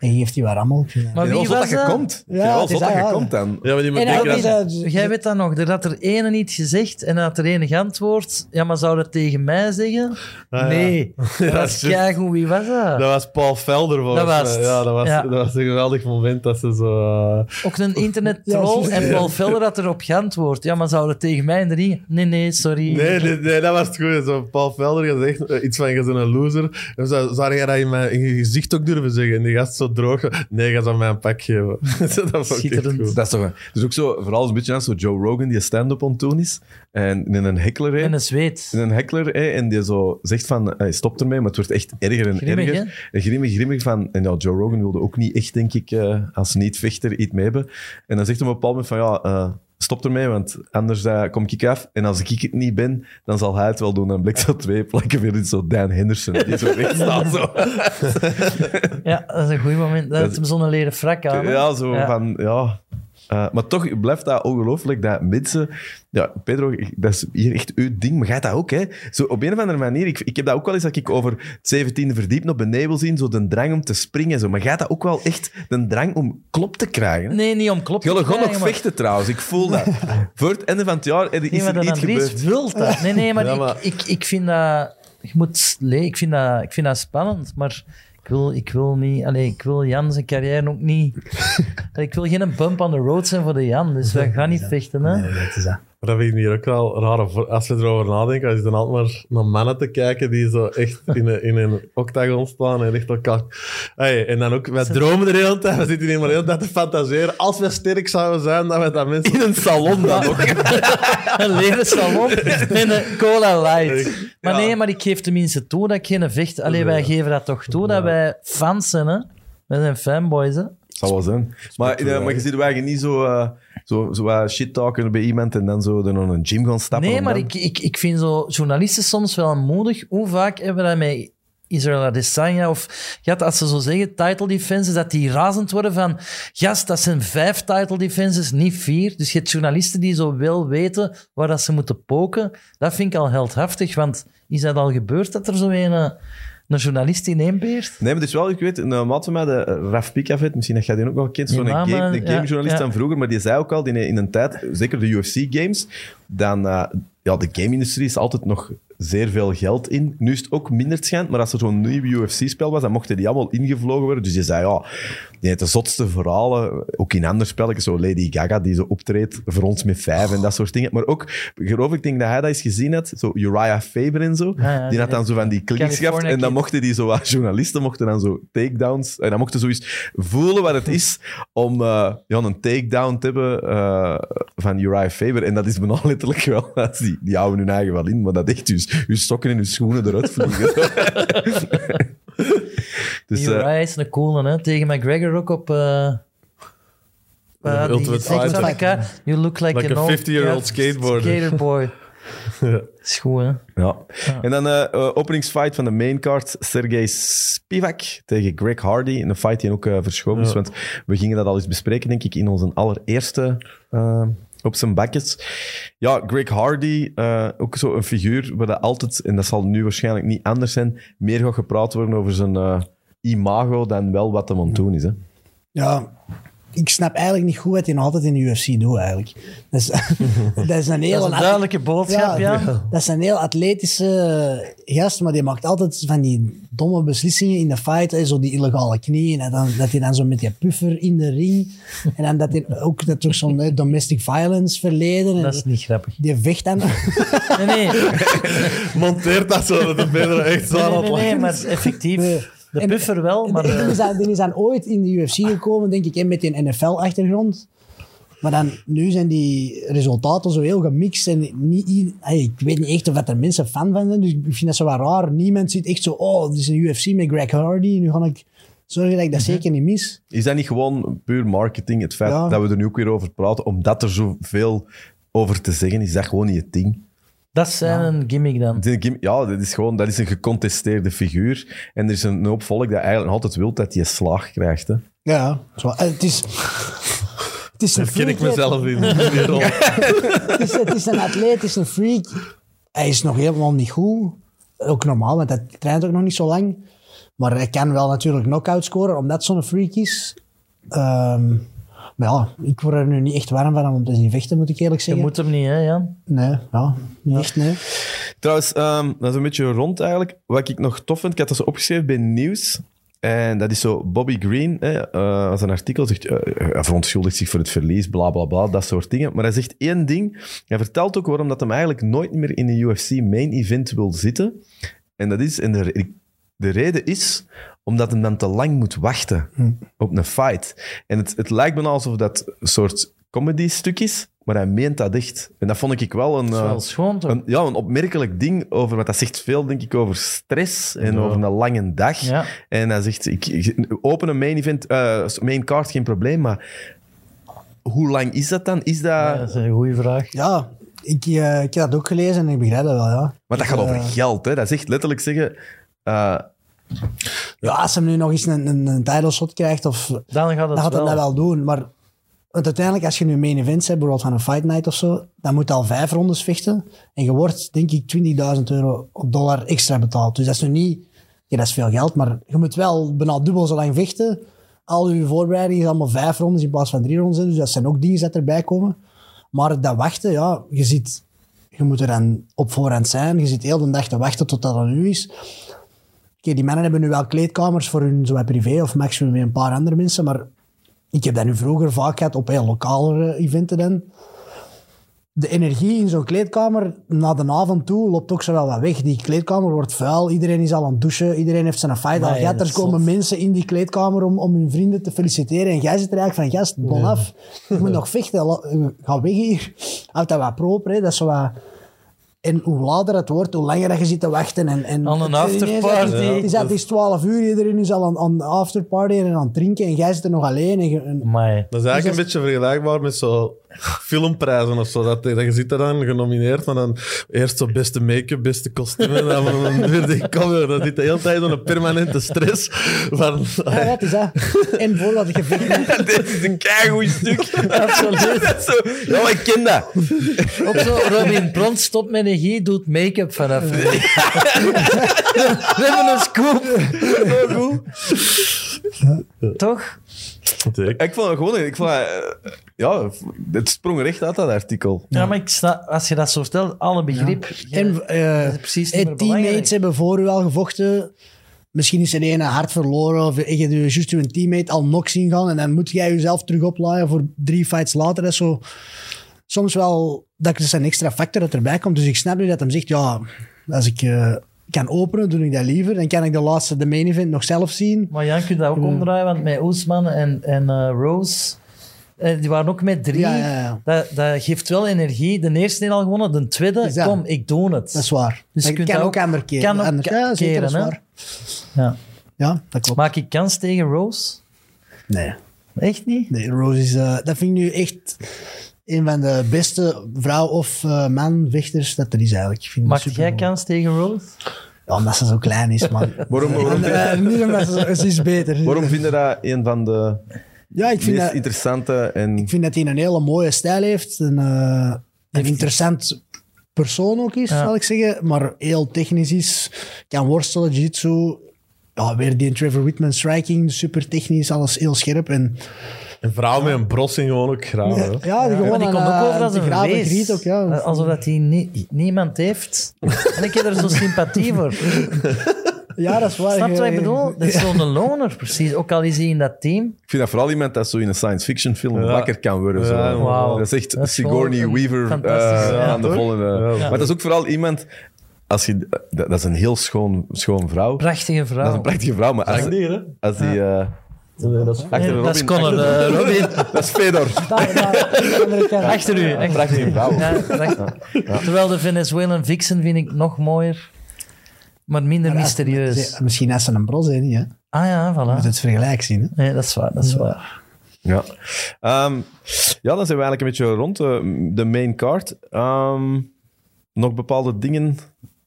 En je geeft die wat rammel. Ik vind dat- Maar wie was dat je komt. Ja, het is dat je ja. komt dan. Ja, maar die En hij dat... is, Jij weet dat nog, er had er ene niet gezegd en had er ene geantwoord. Ja, maar zou dat tegen mij zeggen? ja. Nee. Ja, dat was shit. keigoed. Wie was dat? Dat was Paul Velder volgens Dat was. Ja, dat was, Ja. dat was een geweldig moment dat ze zo... eh, Ook een internet troll en Paul Velder had erop geantwoord. Ja, maar zou dat tegen mij in de ring? Nee, nee, sorry. Nee, nee, nee, dat was het goede. Zo, Paul Velder gezegd iets van, je bent een loser. En zou, zou jij dat in, mijn, in je gezicht ook durven zeggen? En die gast zo droog. Nee, ga ze mij een pak geven. dat vond ik echt Schitterend. goed. Dat is toch een- dus ook zo, vooral een beetje als zo Joe Rogan die stand-up on toon is. En in een heckler. En een zweet. in een heckler, hè, en die zo zegt van, hij stopt ermee, maar het wordt echt erger en Grimmig, erger. En grimmig, grimmig van, en ja, Joe Rogan wilde ook niet echt, denk ik, eh, als niet-vechter iets mee hebben. En dan zegt hij op een bepaald moment van, ja, eh, stop ermee, want anders kom ik af. En als ik het niet ben, dan zal hij het wel doen. Dan blijkt zo twee plekken weer in zo Dan Henderson, die zo recht staat. Zo. Ja, dat is een goed moment. Dat Dat- heeft hem zo'n leren frak aan. Ja, zo Ja. van, ja... Eh, maar toch blijft dat ongelooflijk dat mensen... Ja, Pedro, dat is hier echt uw ding, maar jij dat ook, hè? Zo op een of andere manier, ik, ik heb dat ook wel eens dat ik over het 17e verdiep naar beneden wil zien, zo de drang om te springen. Zo. Maar jij dat ook wel echt, de drang om klop te krijgen? Nee, niet om. Jullie te gaan nog krijgen, maar- vechten trouwens, ik voel dat. Voor het einde van het jaar is Nee, maar er gebeurd. vult dat. Nee, nee, maar, Ja, maar- Ik, ik, ik vind dat... Je moet, nee, ik, vind dat, ik vind dat spannend, maar wil, ik wil niet... Allee, ik wil Jan zijn carrière ook niet... Ik wil geen bump on the road zijn voor de Jan, dus wij gaan niet vechten, hè. Nee, dat is dat. Maar dat vind ik hier ook wel raar. Als je erover nadenkt, als je dan altijd maar naar mannen te kijken die zo echt in een, in een octagon staan en echt elkaar... Hey, en dan ook, wij dromen de hele tijd, we zitten hier maar de hele tijd te fantaseren. Als we sterk zouden zijn, dat we dat mensen... In een salon dan ook. Een leren salon en een cola light. Maar Ja. nee, maar ik geef tenminste toe dat ik geen vecht... Allee, wij geven dat toch toe, dat wij fans zijn, hè. Wij zijn fanboys, hè. Zal wel zijn. Maar, eh, maar je ziet eigenlijk niet zo, eh, zo, zo shit talken bij iemand en dan zo naar een gym gaan stappen. Nee, maar dan- ik, ik, ik vind zo journalisten soms wel moedig. Hoe vaak hebben we dat met Israel Adesanya of gaat als ze zo zeggen title defenses, dat die razend worden van gast, dat zijn vijf title defenses, niet vier. Dus je hebt journalisten die zo wel weten waar dat ze moeten poken. Dat vind ik al heldhaftig, want is dat al gebeurd dat er zo een, eh, een journalist ineenbeert? Nee, maar dus wel, ik weet, een maat van mij, de eh, Raf Pikavit, misschien dat jij die ook wel kent, zo'n game, een ja, gamejournalist ja. van vroeger, maar die zei ook al, die in een tijd, zeker de UFC-games, dan, eh, ja, de game-industrie is altijd nog zeer veel geld in. Nu is het ook minder schijnt, maar als er zo'n nieuw UFC-spel was, dan mochten die allemaal ingevlogen worden. Dus je zei, ja, die de zotste verhalen, ook in andere spelletjes, zo Lady Gaga, die zo optreedt voor ons met vijf en dat soort dingen. Maar ook, geloof ik, denk dat hij dat eens gezien had, zo Uriah Faber en zo, Ja, ja, die had dan zo van die gehaald California en dan mochten die zo, als journalisten mochten dan zo takedowns, en dan mochten ze zoiets voelen wat het is om eh, ja, een takedown te hebben eh, van Uriah Faber. En dat is bijna letterlijk wel, die, die houden hun eigen wel in, maar dat echt dus, je stokken en je schoenen eruit vliegen. dus, Die eh, Uriah is een coole, hè? Tegen McGregor ook op... eh eh, die Ultimate Fighter. You look like, Like an a old 50-year-old ja, skateboarder. Skaterboy. is goed, hè? Ja. En dan eh eh, openingsfight van de maincard. Sergej Spivak tegen Greg Hardy. Een fight die ook eh, verschoven is. Ja. Want we gingen dat al eens bespreken, denk ik, in onze allereerste op zijn bakjes. Ja, Greg Hardy, eh, ook zo een figuur waar dat altijd, en dat zal nu waarschijnlijk niet anders zijn, meer gaat gepraat worden over zijn eh, imago dan wel wat hem aan doen is. Hè. Ja, ik snap eigenlijk niet goed wat hij nog altijd in de UFC doet, eigenlijk. Dat is, dat is een heel... Dat is een duidelijke boodschap, ja. Dat is een heel atletische gast, maar die maakt altijd van die domme beslissingen in de fight. hè, Zo die illegale knieën. En dan, dat hij dan zo met die puffer in de ring. En dan dat hij ook dat toch zo'n domestic violence verleden. En Dat is niet grappig. Die vecht dan. Nee, nee, Monteert dat zo, dat de Pedro echt zo nee, aan nee, nee, maar effectief. De En- puffer wel, maar... die, eh, is dan, die is dan ooit in de UFC gekomen, denk ik, en met een NFL-achtergrond. Maar dan, nu zijn die resultaten zo heel gemixt. En niet, ik weet niet echt of dat er mensen fan van zijn. Dus ik vind dat zo wat raar. Niemand zit echt zo, oh, dit is een UFC met Greg Hardy. Nu ga ik zorgen dat ik dat zeker niet mis. Is dat niet gewoon puur marketing? Het feit Ja. dat we er nu ook weer over praten, omdat er zoveel over te zeggen is, is dat gewoon niet het ding. Dat is zijn een gimmick dan. Gim- Ja, dat is gewoon dat is een gecontesteerde figuur. En er is een hoop volk dat eigenlijk nog altijd wil dat hij slaag krijgt. Hè. Ja, zo, eh, het is... Het is een Herken ik mezelf in die rol. het, is, het is een atleet, het is een freak. Hij is nog helemaal niet goed. Ook normaal, want hij traint ook nog niet zo lang. Maar hij kan wel natuurlijk knock-out scoren, omdat zo'n freak is. Ehm, maar ja, ik word er nu niet echt warm van om te zien vechten, moet ik eerlijk Je zeggen. moet hem niet, hè, Jan? Nee, ja, niet echt, nee. Trouwens, ehm, dat is een beetje rond eigenlijk. Wat ik nog tof vind, ik had dat zo opgeschreven bij Nieuws. En dat is zo Bobby Green, hè, eh, als een artikel zegt, eh, hij verontschuldigt zich voor het verlies, bla bla bla, dat soort dingen. Maar hij zegt één ding. Hij vertelt ook waarom dat hem eigenlijk nooit meer in een UFC main event wil zitten. En dat is, en de, de reden is omdat hij dan te lang moet wachten op een fight. En het, het lijkt me alsof dat een soort comedy stuk is, maar hij meent dat echt. En dat vond ik wel een... Dat is eh, wel schoon, toch? een, ja, een opmerkelijk ding over, want dat zegt veel, denk ik, over stress en Ja. over een lange dag. Ja. En hij zegt, ik, ik- open een main event, eh, main card, geen probleem, maar hoe lang is dat dan? Is dat... Ja, dat is een goede vraag. Ja, ik, eh, ik heb dat ook gelezen en ik begrijp dat wel, ja. maar dat gaat Eh, over geld, hè? Dat zegt letterlijk zeggen... eh, Ja, als hij nu nog eens een, een, een title shot krijgt, of, Dan gaat het dan gaat wel. dat wel doen. Maar want uiteindelijk, als je nu main events hebt, bijvoorbeeld van een fight night of zo, dan moet je al vijf rondes vechten. En je wordt, denk ik, 20.000 euro op dollar extra betaald. Dus dat is nu niet... Ja, dat is veel geld, maar je moet wel bijna dubbel zo lang vechten. Al je voorbereiding is allemaal vijf rondes in plaats van drie rondes. Dus dat zijn ook dingen dat erbij komen. Maar dat wachten, ja, je ziet... Je moet er dan op voorhand zijn. Je zit heel de dag te wachten tot dat er nu is. Oké, die mannen hebben nu wel kleedkamers voor hun zo wat privé of maximum met een paar andere mensen, maar ik heb dat nu vroeger vaak gehad op heel lokale eventen dan. De energie in zo'n kleedkamer na de avond toe loopt ook zo wel wat weg. Die kleedkamer wordt vuil, iedereen is al aan het douchen, iedereen heeft zijn fight al gehad. Er komen zot. mensen in die kleedkamer om, om hun vrienden te feliciteren en jij zit er eigenlijk van, gast, bon af. Je moet nog vechten, eh, ga weg hier. Houd dat wat proper, hè. dat is zo wat... En hoe later het wordt, hoe langer dat je zit te wachten. En, en Aan een afterparty. Het is, het is 12 uur, iedereen is al aan, aan de afterparty en aan het drinken en jij zit er nog alleen. En, en- Dat is eigenlijk Dus een beetje vergelijkbaar met zo filmprijzen of zo. Dat, dat je zit er dan genomineerd, maar dan eerst zo beste make-up, beste kostuum en dan, dan weer die cover. Dan zit de hele tijd zo'n permanente stress. Van, ja, het is dat. En je vecht, dit is een keigoed stuk. Absoluut. Dat is zo, ja, maar ik ken dat. Ook zo, Robin Pront stopt met energie, doet make-up vanaf. We hebben een scoop. Zo goed. Toch? Zeker. Ik vond het gewoon... Ik vond, het, eh, ja, het sprong recht uit, dat artikel. Ja, maar ik snap, als je dat zo stelt, alle begrip. en eh, precies eh, teammates hebben voor u al gevochten. Misschien is er een hard verloren of je hebt juist je teammate al knock zien gaan en dan moet jij jezelf terug oplaaien voor drie fights later. Dat is zo soms wel dat is een extra factor dat erbij komt. Dus ik snap nu dat hem zegt, ja, als ik eh, kan openen, doe ik dat liever. Dan kan ik de laatste, de main event, nog zelf zien. Maar Jan kunt dat ook omdraaien, want met Oesman en, en eh, Rose, eh, die waren ook met drie. Ja, ja, ja. Dat, dat geeft wel energie. De eerste heeft al gewonnen, de tweede, dat- kom, ik doe het. Dat is waar. Dus je kunt kan dat ook anders keren. kan ook dat keren, waar. Ja. Ja, dat klopt. Maak ik kans tegen Rose? Nee. Echt niet? Nee, Rose is... eh, dat vind ik nu echt een van de beste vrouw- of eh, man-vechters dat er is eigenlijk. Ik vind die Maak jij kans tegen Rose? Ja, omdat ze zo klein is, man. Waarom, waarom, En, eh, niet omdat ze, ze is beter. waarom vind je dat een van de Ja, ik vind, meest dat, interessante en... ik vind dat hij een hele mooie stijl heeft. Een, eh, een interessant persoon ook is, Ja. zal ik zeggen. Maar heel technisch is. Kan worstelen, jiu-jitsu. Ja, weer die Trevor Whitman striking. Super technisch, alles heel scherp. En Een vrouw met een brossing gewoon ook graag. hè. ja, gewoon die een, komt ook eh, over als een graven wees. griet ook, ja. Eh, Alsof dat hij nie- niemand heeft. En ik heb er zo sympathie voor. Ja, dat is waar. Snap je wat ik Je- bedoel? Dat is zo'n loner, precies. Ook al is hij in dat team. Ik vind dat vooral iemand dat zo in een science fiction film Ja. wakker kan worden. Zo. Ja. Dat is echt Dat is Sigourney Weaver eh, ja, aan de volgende. Ja. Maar dat is ook vooral iemand... als je, dat, is een heel schoon, schoon vrouw. Prachtige Dat is vrouw. een prachtige vrouw, maar als, als die... eh, dat is achter Nee, dat is Robin- Conor, eh, Robin. Dat is Fedor. Daar, daar, de. Achter u. Achter. Ja. Terwijl de Venezuelan Vixen vind ik nog mooier, maar minder mysterieus. Ze- Misschien is ze een bros, hè? Ah ja, moet voilà. het vergelijk zien, hè? Nee, dat is waar, dat is waar. Ja. Ehm, ja, dan zijn we eigenlijk een beetje rond eh, de main card. Ehm, nog bepaalde dingen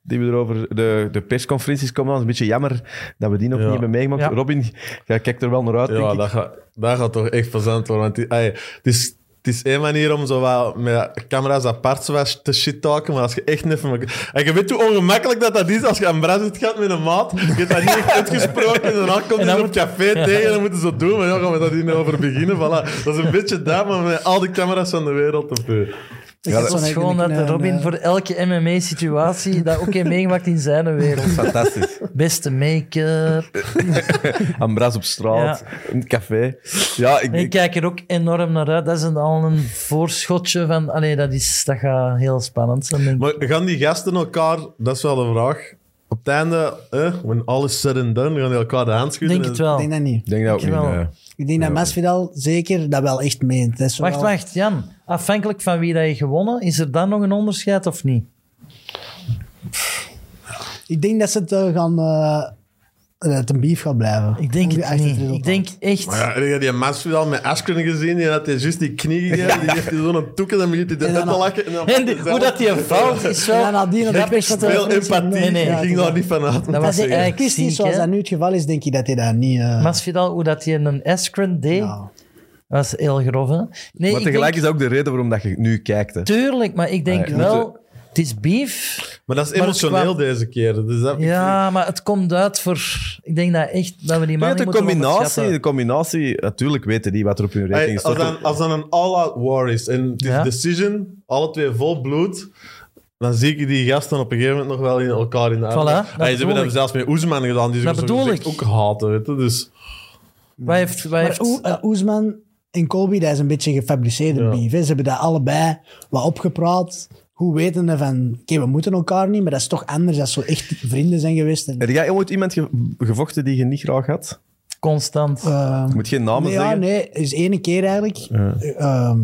die we erover... De, de persconferenties komen aan. Het is een beetje jammer dat we die nog Ja. niet hebben meegemaakt. Ja. Robin, jij kijkt er wel naar uit, denk Ja, ik. dat gaat, dat gaat toch echt plezant worden. Want die, het, is, het is één manier om zo wat met camera's apart zo wat te shit talken, maar als je echt even... En je weet hoe ongemakkelijk dat dat is als je aan Brazil gaat met een maat. Je hebt dat niet echt uitgesproken en daarna komt hij dan op café tegen en dan moeten ze zo doen. Maar ja, gaan we daar niet over beginnen. Voilà. Dat is een beetje dat, maar met al die camera's van de wereld op u. Ik Ja, zo'n is gewoon dat een, Robin voor elke MMA-situatie dat ook heeft meegemaakt in zijn wereld. Fantastisch. Beste make-up. Ambras op straat, in het café. Ja, ik, En ik ik- kijk er ook enorm naar uit. Dat is een, al een voorschotje van... Allee, dat, is, dat gaat heel spannend zijn. Maar gaan die gasten elkaar, dat is wel de vraag. Het einde, eh, when all is said and done, gaan die elkaar de hand schudden. denk het wel. Ik denk dat niet. ik denk dat ook Ik niet. wel. nee. Ik denk dat Masvidal zeker dat wel echt meent. Dat is Wacht, wel- wacht, Jan. Afhankelijk van wie dat je gewonnen, is er dan nog een onderscheid of niet? Ik denk dat ze het eh, gaan... eh, dat het een beef gaat blijven. Ik denk het niet. Ik denk echt... Maar ja, heb je die Masvidal met Askren gezien? Die had hij juist die knie gegeven. Die heeft hij zo'n toeken, dan begint hij En te lachen. En dan En die- hoe dat die valt, is Ja, wel... nadien had ik grappig. echt Veel eh, empathie. Nee, nee. Ik ging daar niet van uit. Dat Dat was eigenlijk ziek, zoals dat nu het geval is, denk je dat hij dat niet... eh, Masvidal, hoe dat hij een Askren deed, ja. was heel grof, hè? Nee, Maar ik tegelijk denk, is dat ook de reden waarom dat je nu kijkt. Hè. Tuurlijk, maar ik denk Nee, wel... Het is beef. Maar dat is emotioneel kwam- deze keer. Dus dat, Ja, maar het komt uit voor... Ik denk dat echt dat we die Ja, man de, combinatie, de combinatie, natuurlijk weten die wat er op hun rekening als, staat. dan, als dan een all-out war is en het is Ja. decision, alle twee vol bloed, dan zie ik die gasten op een gegeven moment nog wel in elkaar in de armen. Voilà, ze bedoel hebben dat zelfs met Oesman gedaan, die ze Dat zo bedoel gezegd ik. ook haten. Weet je? Dus, Wij heeft, wij Maar heeft, Oe- eh, Oesman en Colby, dat is een beetje gefabriceerde Ja. beef. hè. Ze hebben dat allebei wat opgepraat. Hoe wetende van, oké, we moeten elkaar niet, maar dat is toch anders als zo echt vrienden zijn geweest. En, Heb jij ooit iemand ge- gevochten die je niet graag had? constant. eh, Je moet geen namen nee, ja, zeggen. nee, is ene keer eigenlijk. Eh, ehm,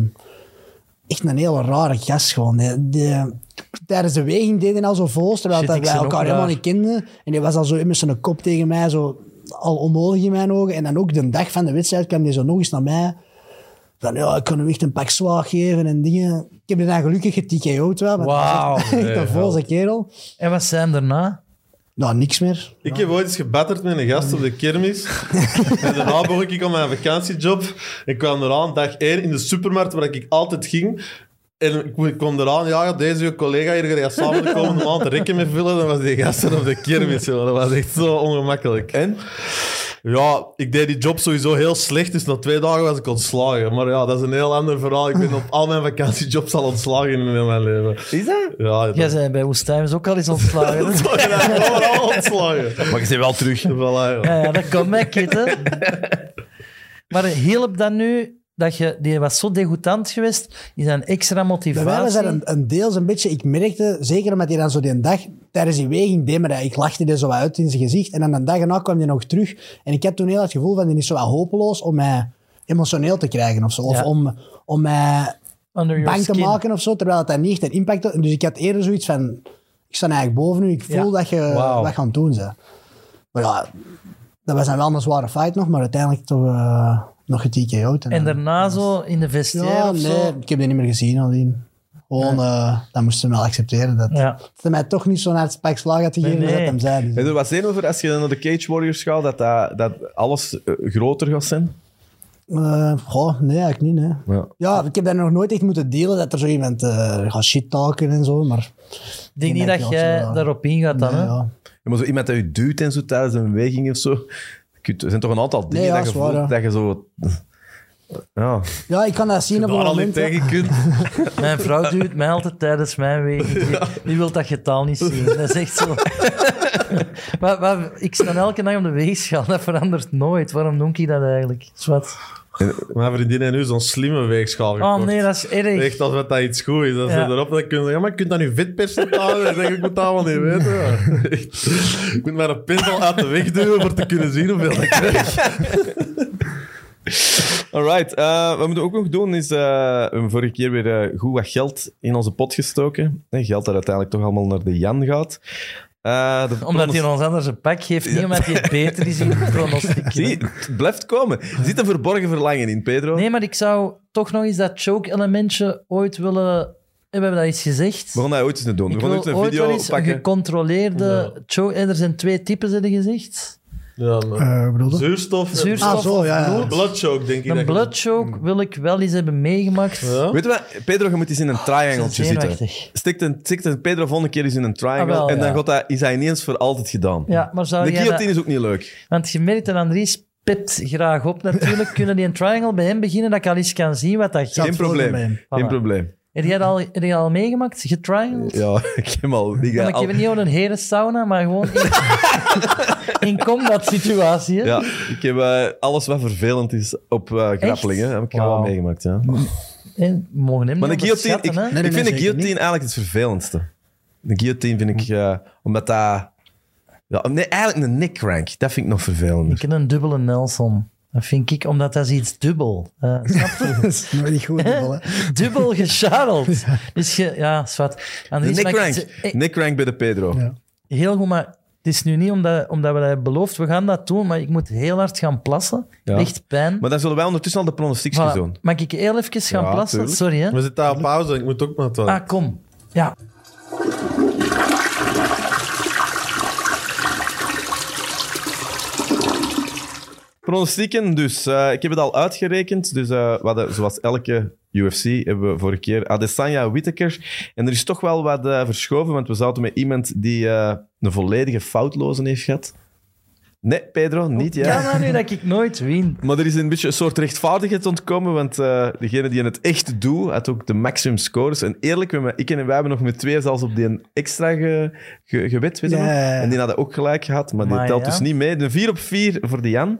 echt een hele rare gast gewoon. De, de- tijdens de weging deed hij al zo vol, terwijl Shit, dat wij elkaar helemaal niet kenden. En die was al zo met zijn kop tegen mij, zo al onnodig in mijn ogen. En dan ook de dag van de wedstrijd kwam hij zo nog eens naar mij. Van ja, ik kan hem echt een pak zwaar geven en dingen. Ik heb dan gelukkig geTKO'd wel. Wauw. Echt, echt een volse kerel. En wat zijn daarna? Nou, niks meer. ik heb ooit eens gebatterd met een gast op de kermis. en daarna begon ik aan mijn vakantiejob. Ik kwam eraan, dag 1, in de supermarkt waar ik altijd ging. En ik- ik kwam eraan, ja, deze collega hier gaat samen de komende maand rekken met vullen. Dan was die gasten op de kermis. joh. Dat was echt zo ongemakkelijk. En? Ja, ik deed die job sowieso heel slecht, dus na twee dagen was ik ontslagen. Maar ja, dat is een heel ander verhaal. Ik ben op al mijn vakantiejobs al ontslagen in mijn leven. Is dat? Ja, dat Jij zei bij Woestijns ook al eens ontslagen. hè? Ja, overal ontslagen. Maar je bent wel terug. Voilà, ja. ja, ja, dat komt mij, hè. Maar hielp dat nu dat je... Die was zo degoutant geweest. Is dat een extra Bij mij was motivatie? dat een, een deels een beetje... Ik merkte, zeker omdat hij dan zo die dag... Tijdens die weging deed me dat. Ik lachte er zo uit in zijn gezicht. En dan een dag erna kwam hij nog terug. En ik had toen heel het gevoel van... Die is zo hopeloos om mij emotioneel te krijgen of zo. Of Ja. om, om mij Under your bang te skin. maken of zo. Terwijl het dat niet echt een impact had. Dus ik had eerder zoiets van... Ik sta eigenlijk boven u. Ik voel Ja. dat je wat gaan doen bent. Maar ja... Dat was dan wel een zware fight nog. Maar uiteindelijk toch uh, nog geTKO'd. En daarna zo in de vestiaire Ja, of nee, zo? ik heb die niet meer gezien nadien. Gewoon, eh, dat moesten we wel accepteren. Dat, Ja. dat hij mij toch niet zo naar het pak slag had gegeven Nee, nee. dat hem zei. Dus, Heb je er wat zin over als je naar de Cage Warriors gaat, dat, dat, dat alles eh, groter gaat zijn? eh, goh, nee, eigenlijk niet. Nee. Ja. Ja, ik heb daar nog nooit echt moeten delen dat er zo iemand eh, gaat shit talken en zo. Maar Ik denk niet dat jij daarop ingaat dan, nee, hè? ja. Ja, maar zo iemand dat je duwt en zo tijdens een beweging of zo. Je kunt- Er zijn toch een aantal dingen Nee, ja, dat je waar, ja. dat je zo... Ja. Ja, ik kan dat zien op een al niet moment. ja. tegen kunt. Mijn vrouw duwt mij altijd tijdens mijn wegen. Die, die wil dat getal niet zien. Dat is echt zo. maar, maar ik sta elke dag op de weegschaal. Dat verandert nooit. Waarom doe ik dat eigenlijk? Zwat. Mijn vriendin heeft nu zo'n slimme weegschaal gekocht. Oh nee, dat is erg. Echt alsof dat iets goed is. Als Ja. ze erop dan kunnen zeggen, ja, maar je kunt dat nu vetpercentage? Dan zeg ik, ik moet dat allemaal niet weten. Ik moet mijn pinsel uit de weg duwen voor te kunnen zien hoeveel ik krijg. Alright, eh, wat we moeten ook nog doen is... eh, we hebben vorige keer weer eh, goed wat geld in onze pot gestoken. Geld dat uiteindelijk toch allemaal naar de Jan gaat. Eh, de Omdat hij ons anders een pak geeft. Niet omdat hij het beter is in de pronostiek. Zie, het blijft komen. Er zit een verborgen verlangen in, Pedro. Nee, maar ik zou toch nog eens dat choke-elementje ooit willen... We hebben dat eens gezegd. We gaan dat ooit eens doen. We gaan ooit een ooit wel video eens een pakken. gecontroleerde choke... En er zijn twee types, heb je gezegd. Ja, maar Eh, zuurstof. Zuurstof Ah, zo, ja. Bloodchoke, denk ik. Een dat je- blood choke wil ik wel eens hebben meegemaakt. Ja? Weet je wat? Pedro, je moet eens in een triangeltje zitten. Zenuwachtig. Stik een, stik een Pedro volgende keer eens in een triangle. Ah, wel, en dan ja. gaat dat, is dat ineens voor altijd gedaan. Ja, maar zou de guillotine dat- is ook niet leuk. Want je merkt dat Andries pipt graag op natuurlijk. Kunnen die een triangle bij hem beginnen, dat ik al eens kan zien wat dat Zou Geen probleem. Geen probleem. Heb jij dat al, heb jij dat al meegemaakt? Getriangeld? Ja, ik heb al... Ik ga ik heb niet over een herensauna, maar gewoon in, in combat situatie. hè? ja, ik heb eh, alles wat vervelend is op eh grappelingen. Heb ik al meegemaakt, ja. En mogen hem Maar guillotine, ik, vind de guillotine niet. eigenlijk het vervelendste. De guillotine vind ik, eh, omdat dat... Ja, nee, eigenlijk een neckcrank. Dat vind ik nog vervelender. Ik heb een dubbele Nelson. Dat vind ik, omdat dat is iets dubbel. Eh, snap je? Dat is nooit niet goed. dubbel, hè. dubbel gescharreld. Dus je, ja, zwart. Maar ik- neckcrank. eh, Neckcrank bij de Pedro. Ja. Heel goed, maar het is nu niet omdat, omdat we dat hebben beloofd. We gaan dat doen, maar ik moet heel hard gaan plassen. Ja. Echt pijn. Maar dan zullen wij ondertussen al de pronostiekjes Voilà. doen. Mag ik heel even gaan Ja, plassen? tuurlijk. Sorry, hè? We zitten daar op pauze. Ik moet ook naar het. Ah, kom. Ja. Pronostieken, dus eh, ik heb het al uitgerekend. Dus we hadden, zoals elke UFC hebben we vorige keer Adesanya Whittaker. En er is toch wel wat verschoven, want we zaten met iemand die een volledige foutloze heeft gehad. Nee, Pedro, niet jij. dat nu dat ik nooit win? Maar er is een beetje een soort rechtvaardigheid ontkomen, want eh, degene die het echt doet, had ook de maximum scores. En eerlijk, ik en wij hebben nog met twee zelfs op die extra ge, ge- gewet, weet je Ja, ja, ja. En die hadden ook gelijk gehad, maar die Maar telt ja. dus niet mee. De 4 op 4 voor de Jan.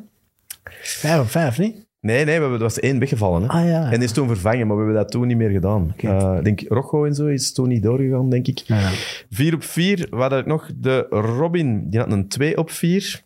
Vijf op vijf, niet? Nee, nee, we hebben, er was één weggevallen. Hè? Ah ja. En die is toen vervangen, maar we hebben dat toen niet meer gedaan. Eh, Ik denk Rocco en zo is toen niet doorgegaan, denk ik. Ja, ja. 4 op 4, we hadden nog de Robin, die had een 2 op 4.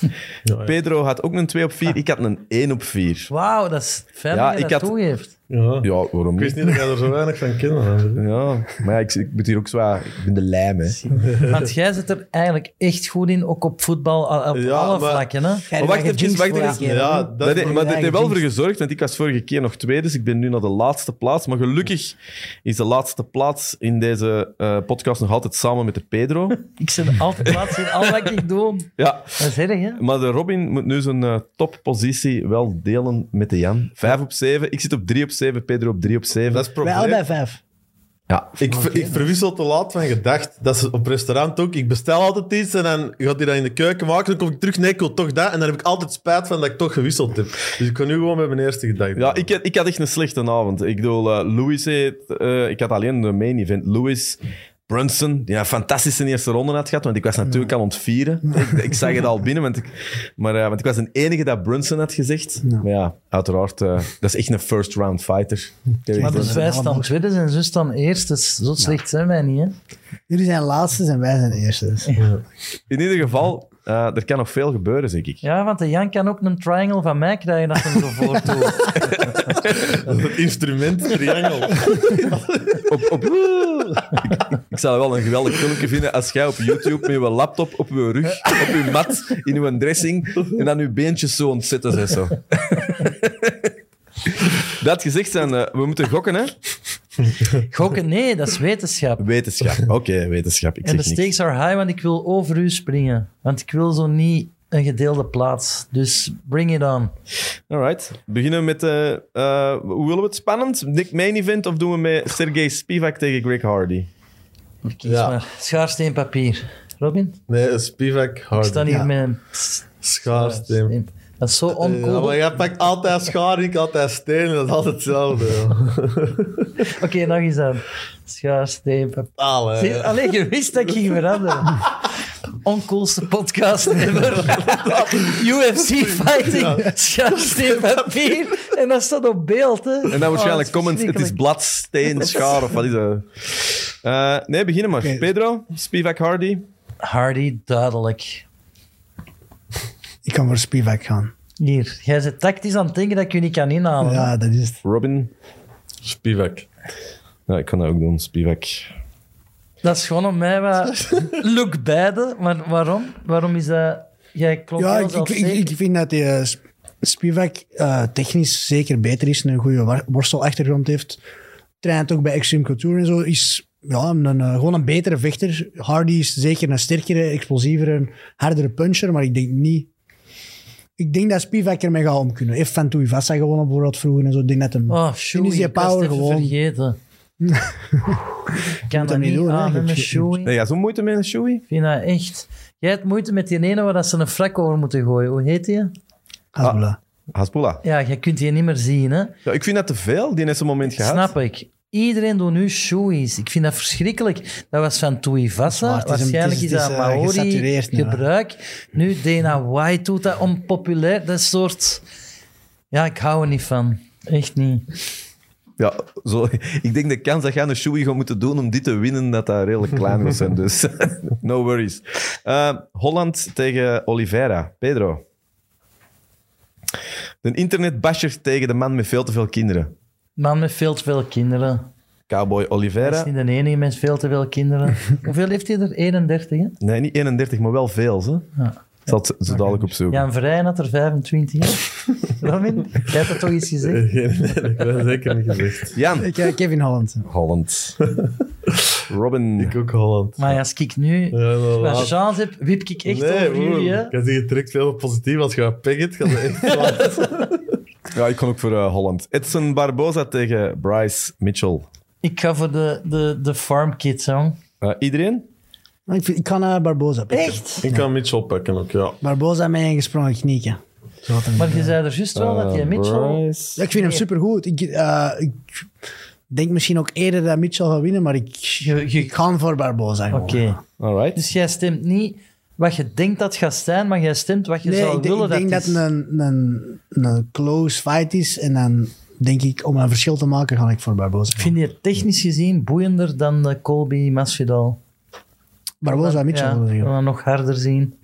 Ja, ja. Pedro had ook een 2 op 4, ik had een 1 op 4. Wauw, dat is fijn Ja, dat je ik dat had- toegeeft. Ja. Ja, waarom Ik wist niet? niet dat jij er zo weinig van kende. Ja, maar ja, ik, ik moet hier ook zwaar... Ik ben de lijm, hè. Want jij zit er eigenlijk echt goed in, ook op voetbal, al- op Ja, alle maar- vlakken. Hè? Jij wacht even, wacht even. Ja, dat- Dat, maar dat heeft er wel voor gezorgd, want ik was vorige keer nog tweede, dus ik ben nu naar de laatste plaats. Maar gelukkig is de laatste plaats in deze eh, podcast nog altijd samen met de Pedro. Ik zit altijd laatst in al wat ik doe. Ja, Dat is erg, hè? maar de Robin moet nu zijn eh, toppositie wel delen met de Jan. Vijf op zeven. Ik zit op drie op zeven, Pedro op drie op zeven. Dat is het Wij probleem. allebei vijf. Ja, Ik, ver- ik verwissel te laat van gedacht. Dat is op restaurant ook. Ik bestel altijd iets en dan gaat hij dat in de keuken maken. Dan kom ik terug, nee, ik wil toch dat. En dan heb ik altijd spijt van dat ik toch gewisseld heb. Dus ik kan nu gewoon met mijn eerste gedachte. ja ik, had- ik had echt een slechte avond. Ik bedoel, eh, Louis heeft, eh, ik had alleen de main event. Louis, Brunson, die een fantastische eerste ronde had gehad, want ik was natuurlijk aan het vieren. Ik, ik zag het al binnen, want ik, maar, eh, want ik was de enige dat Brunson had gezegd. Maar ja, uiteraard, eh, dat is echt een first round fighter. Terry Maar dus wij staan tweede en zo staan eerste. Zo slecht zijn wij niet, hè? Jullie zijn laatste en wij zijn eerste. Dus. In ieder geval, eh, er kan nog veel gebeuren, zeg ik. Ja, want de Jan kan ook een triangle van mij krijgen dat hem zo voortdoet. Het instrument triangel. Op, op, ik, ik zou wel een geweldig filmpje vinden als jij op YouTube met je laptop op je rug, op je mat, in je dressing, en dan je beentjes zo ontzetten zijn. Zo. Dat gezegd zijn, eh, we moeten gokken, hè? Gokken, nee, dat is wetenschap. Wetenschap. Oké, wetenschap. Ik En de niks. stakes are high, want ik wil over u springen. Want ik wil zo niet een gedeelde plaats. Dus bring it on. Alright. Beginnen we met... eh, eh, hoe willen we het? Spannend? Nick Main Event of doen we met Sergey Spivak tegen Greg Hardy? Kies Ja. maar. Schaarsteen papier. Robin? Nee, Spivak Ik hard. sta hier Ja. met... Schaarsteen. Dat is zo Ja, oncool. maar jij pakt altijd schaar, ik altijd steen. Dat is altijd hetzelfde. Oké, nog eens aan. Schaar, steen, papier. Allee. Je wist dat ik ging veranderen. Oncoolste podcast ever. UFC fighting, schaar, steen, papier. En dat staat op beeld, hè. En dan waarschijnlijk Oh, comments, het is verschrikkelijk. blad, steen, schaar of wat is dat? Eh, nee, beginnen maar. Pedro, Spivak Hardy. Hardy, duidelijk. Ik kan voor Spivak gaan. Hier, jij zit tactisch aan het denken dat ik je niet kan inhalen. Ja, dat is het. Robin. Spivak. Ja, ik kan dat ook doen, Spivak. Dat is gewoon op mij wat... Look beide, maar waarom? Waarom is dat... Jij klopt Ja, ik, ik, ik, vind dat die eh, Sp- Spivak eh, technisch zeker beter is. Een goede worstelachtergrond heeft. Traint ook bij Extreme Couture en zo. Is ja, een, eh, gewoon een betere vechter. Hardy is zeker een sterkere, explosievere, hardere puncher. Maar ik denk niet... Ik denk dat Spivak ermee gaat om kunnen. Heeft Van Tuivasa gewonnen bijvoorbeeld vroeger en zo. Ik denk dat hem... Oh, Shoei, is die power gewoon... vergeten. Ik kan dat niet doen, aan Je met mijn Shoei. Nee, ja, zo moeite met een shoei? Ik vind dat echt... Jij hebt moeite met die ene waar dat ze een frak over moeten gooien. Hoe heet die? Hezbollah. Haspula. Ja, je kunt die niet meer zien, hè. Ja, ik vind dat te veel, die heeft een moment gehad. Snap ik. Iedereen doet nu shoeies. Ik vind dat verschrikkelijk. Dat was van Tuivasa. Het is Waarschijnlijk is, dat is, eh, Maori gesatureerd nu, gebruik. Nu, Dana White doet dat onpopulair. Dat soort... Ja, ik hou er niet van. Echt niet. Ja, zo, ik denk de kans dat jij een shoei gaat moeten doen om dit te winnen, dat dat redelijk klein gaat zijn. Dus no worries. Eh, Holland tegen Oliveira. Pedro. De internetbasher tegen de man met veel te veel kinderen. Man met veel te veel kinderen. Cowboy Oliveira. is niet de enige met veel te veel kinderen. Hoeveel heeft hij er? 31, hè? Nee, niet 31, maar wel veel. Hè? Ja. Het zo dadelijk opzoeken. Jan Vrijen had er 25, hè? Robin, jij hebt dat toch eens gezegd? Geen idee, ik heb dat zeker niet gezegd. Jan. Ik, eh, Kevin Holland. Holland. Robin. Ik ook Holland. Maar als ik nu Ja, wat chance heb, wip ik echt over broer, jullie? Ik kan zeggen, direct veel positief. Als je gaat peggen, gaat het echt zwaar. Ja, ik kan ook voor eh, Holland. Edson Barboza tegen Bryce Mitchell. Ik ga voor de, de, de farm kids, jong. Eh, iedereen? Ik, vind- ik kan eh, Barboza pikken. Echt? Ik kan Mitchell pakken ook, ja. Barboza met een gesprongen knieken. Maar je zei er juist wel dat je Eh, Mitchell... Ja, ik vind hem supergoed. Ik, eh, ik denk misschien ook eerder dat Mitchell gaat winnen, maar ik, ik ga voor Barboza. Oké. Alright. Dus jij stemt niet wat je denkt dat het gaat zijn, maar jij stemt wat je Nee, zou ik, denk- willen ik denk dat dat het een, een, een close fight is. En dan denk ik, om een verschil te maken, ga ik voor Barboza. Ik vind die technisch gezien boeiender dan de Colby Masvidal. Barboza Mitchell. Ja, wil we zeggen. gaan nog harder zien.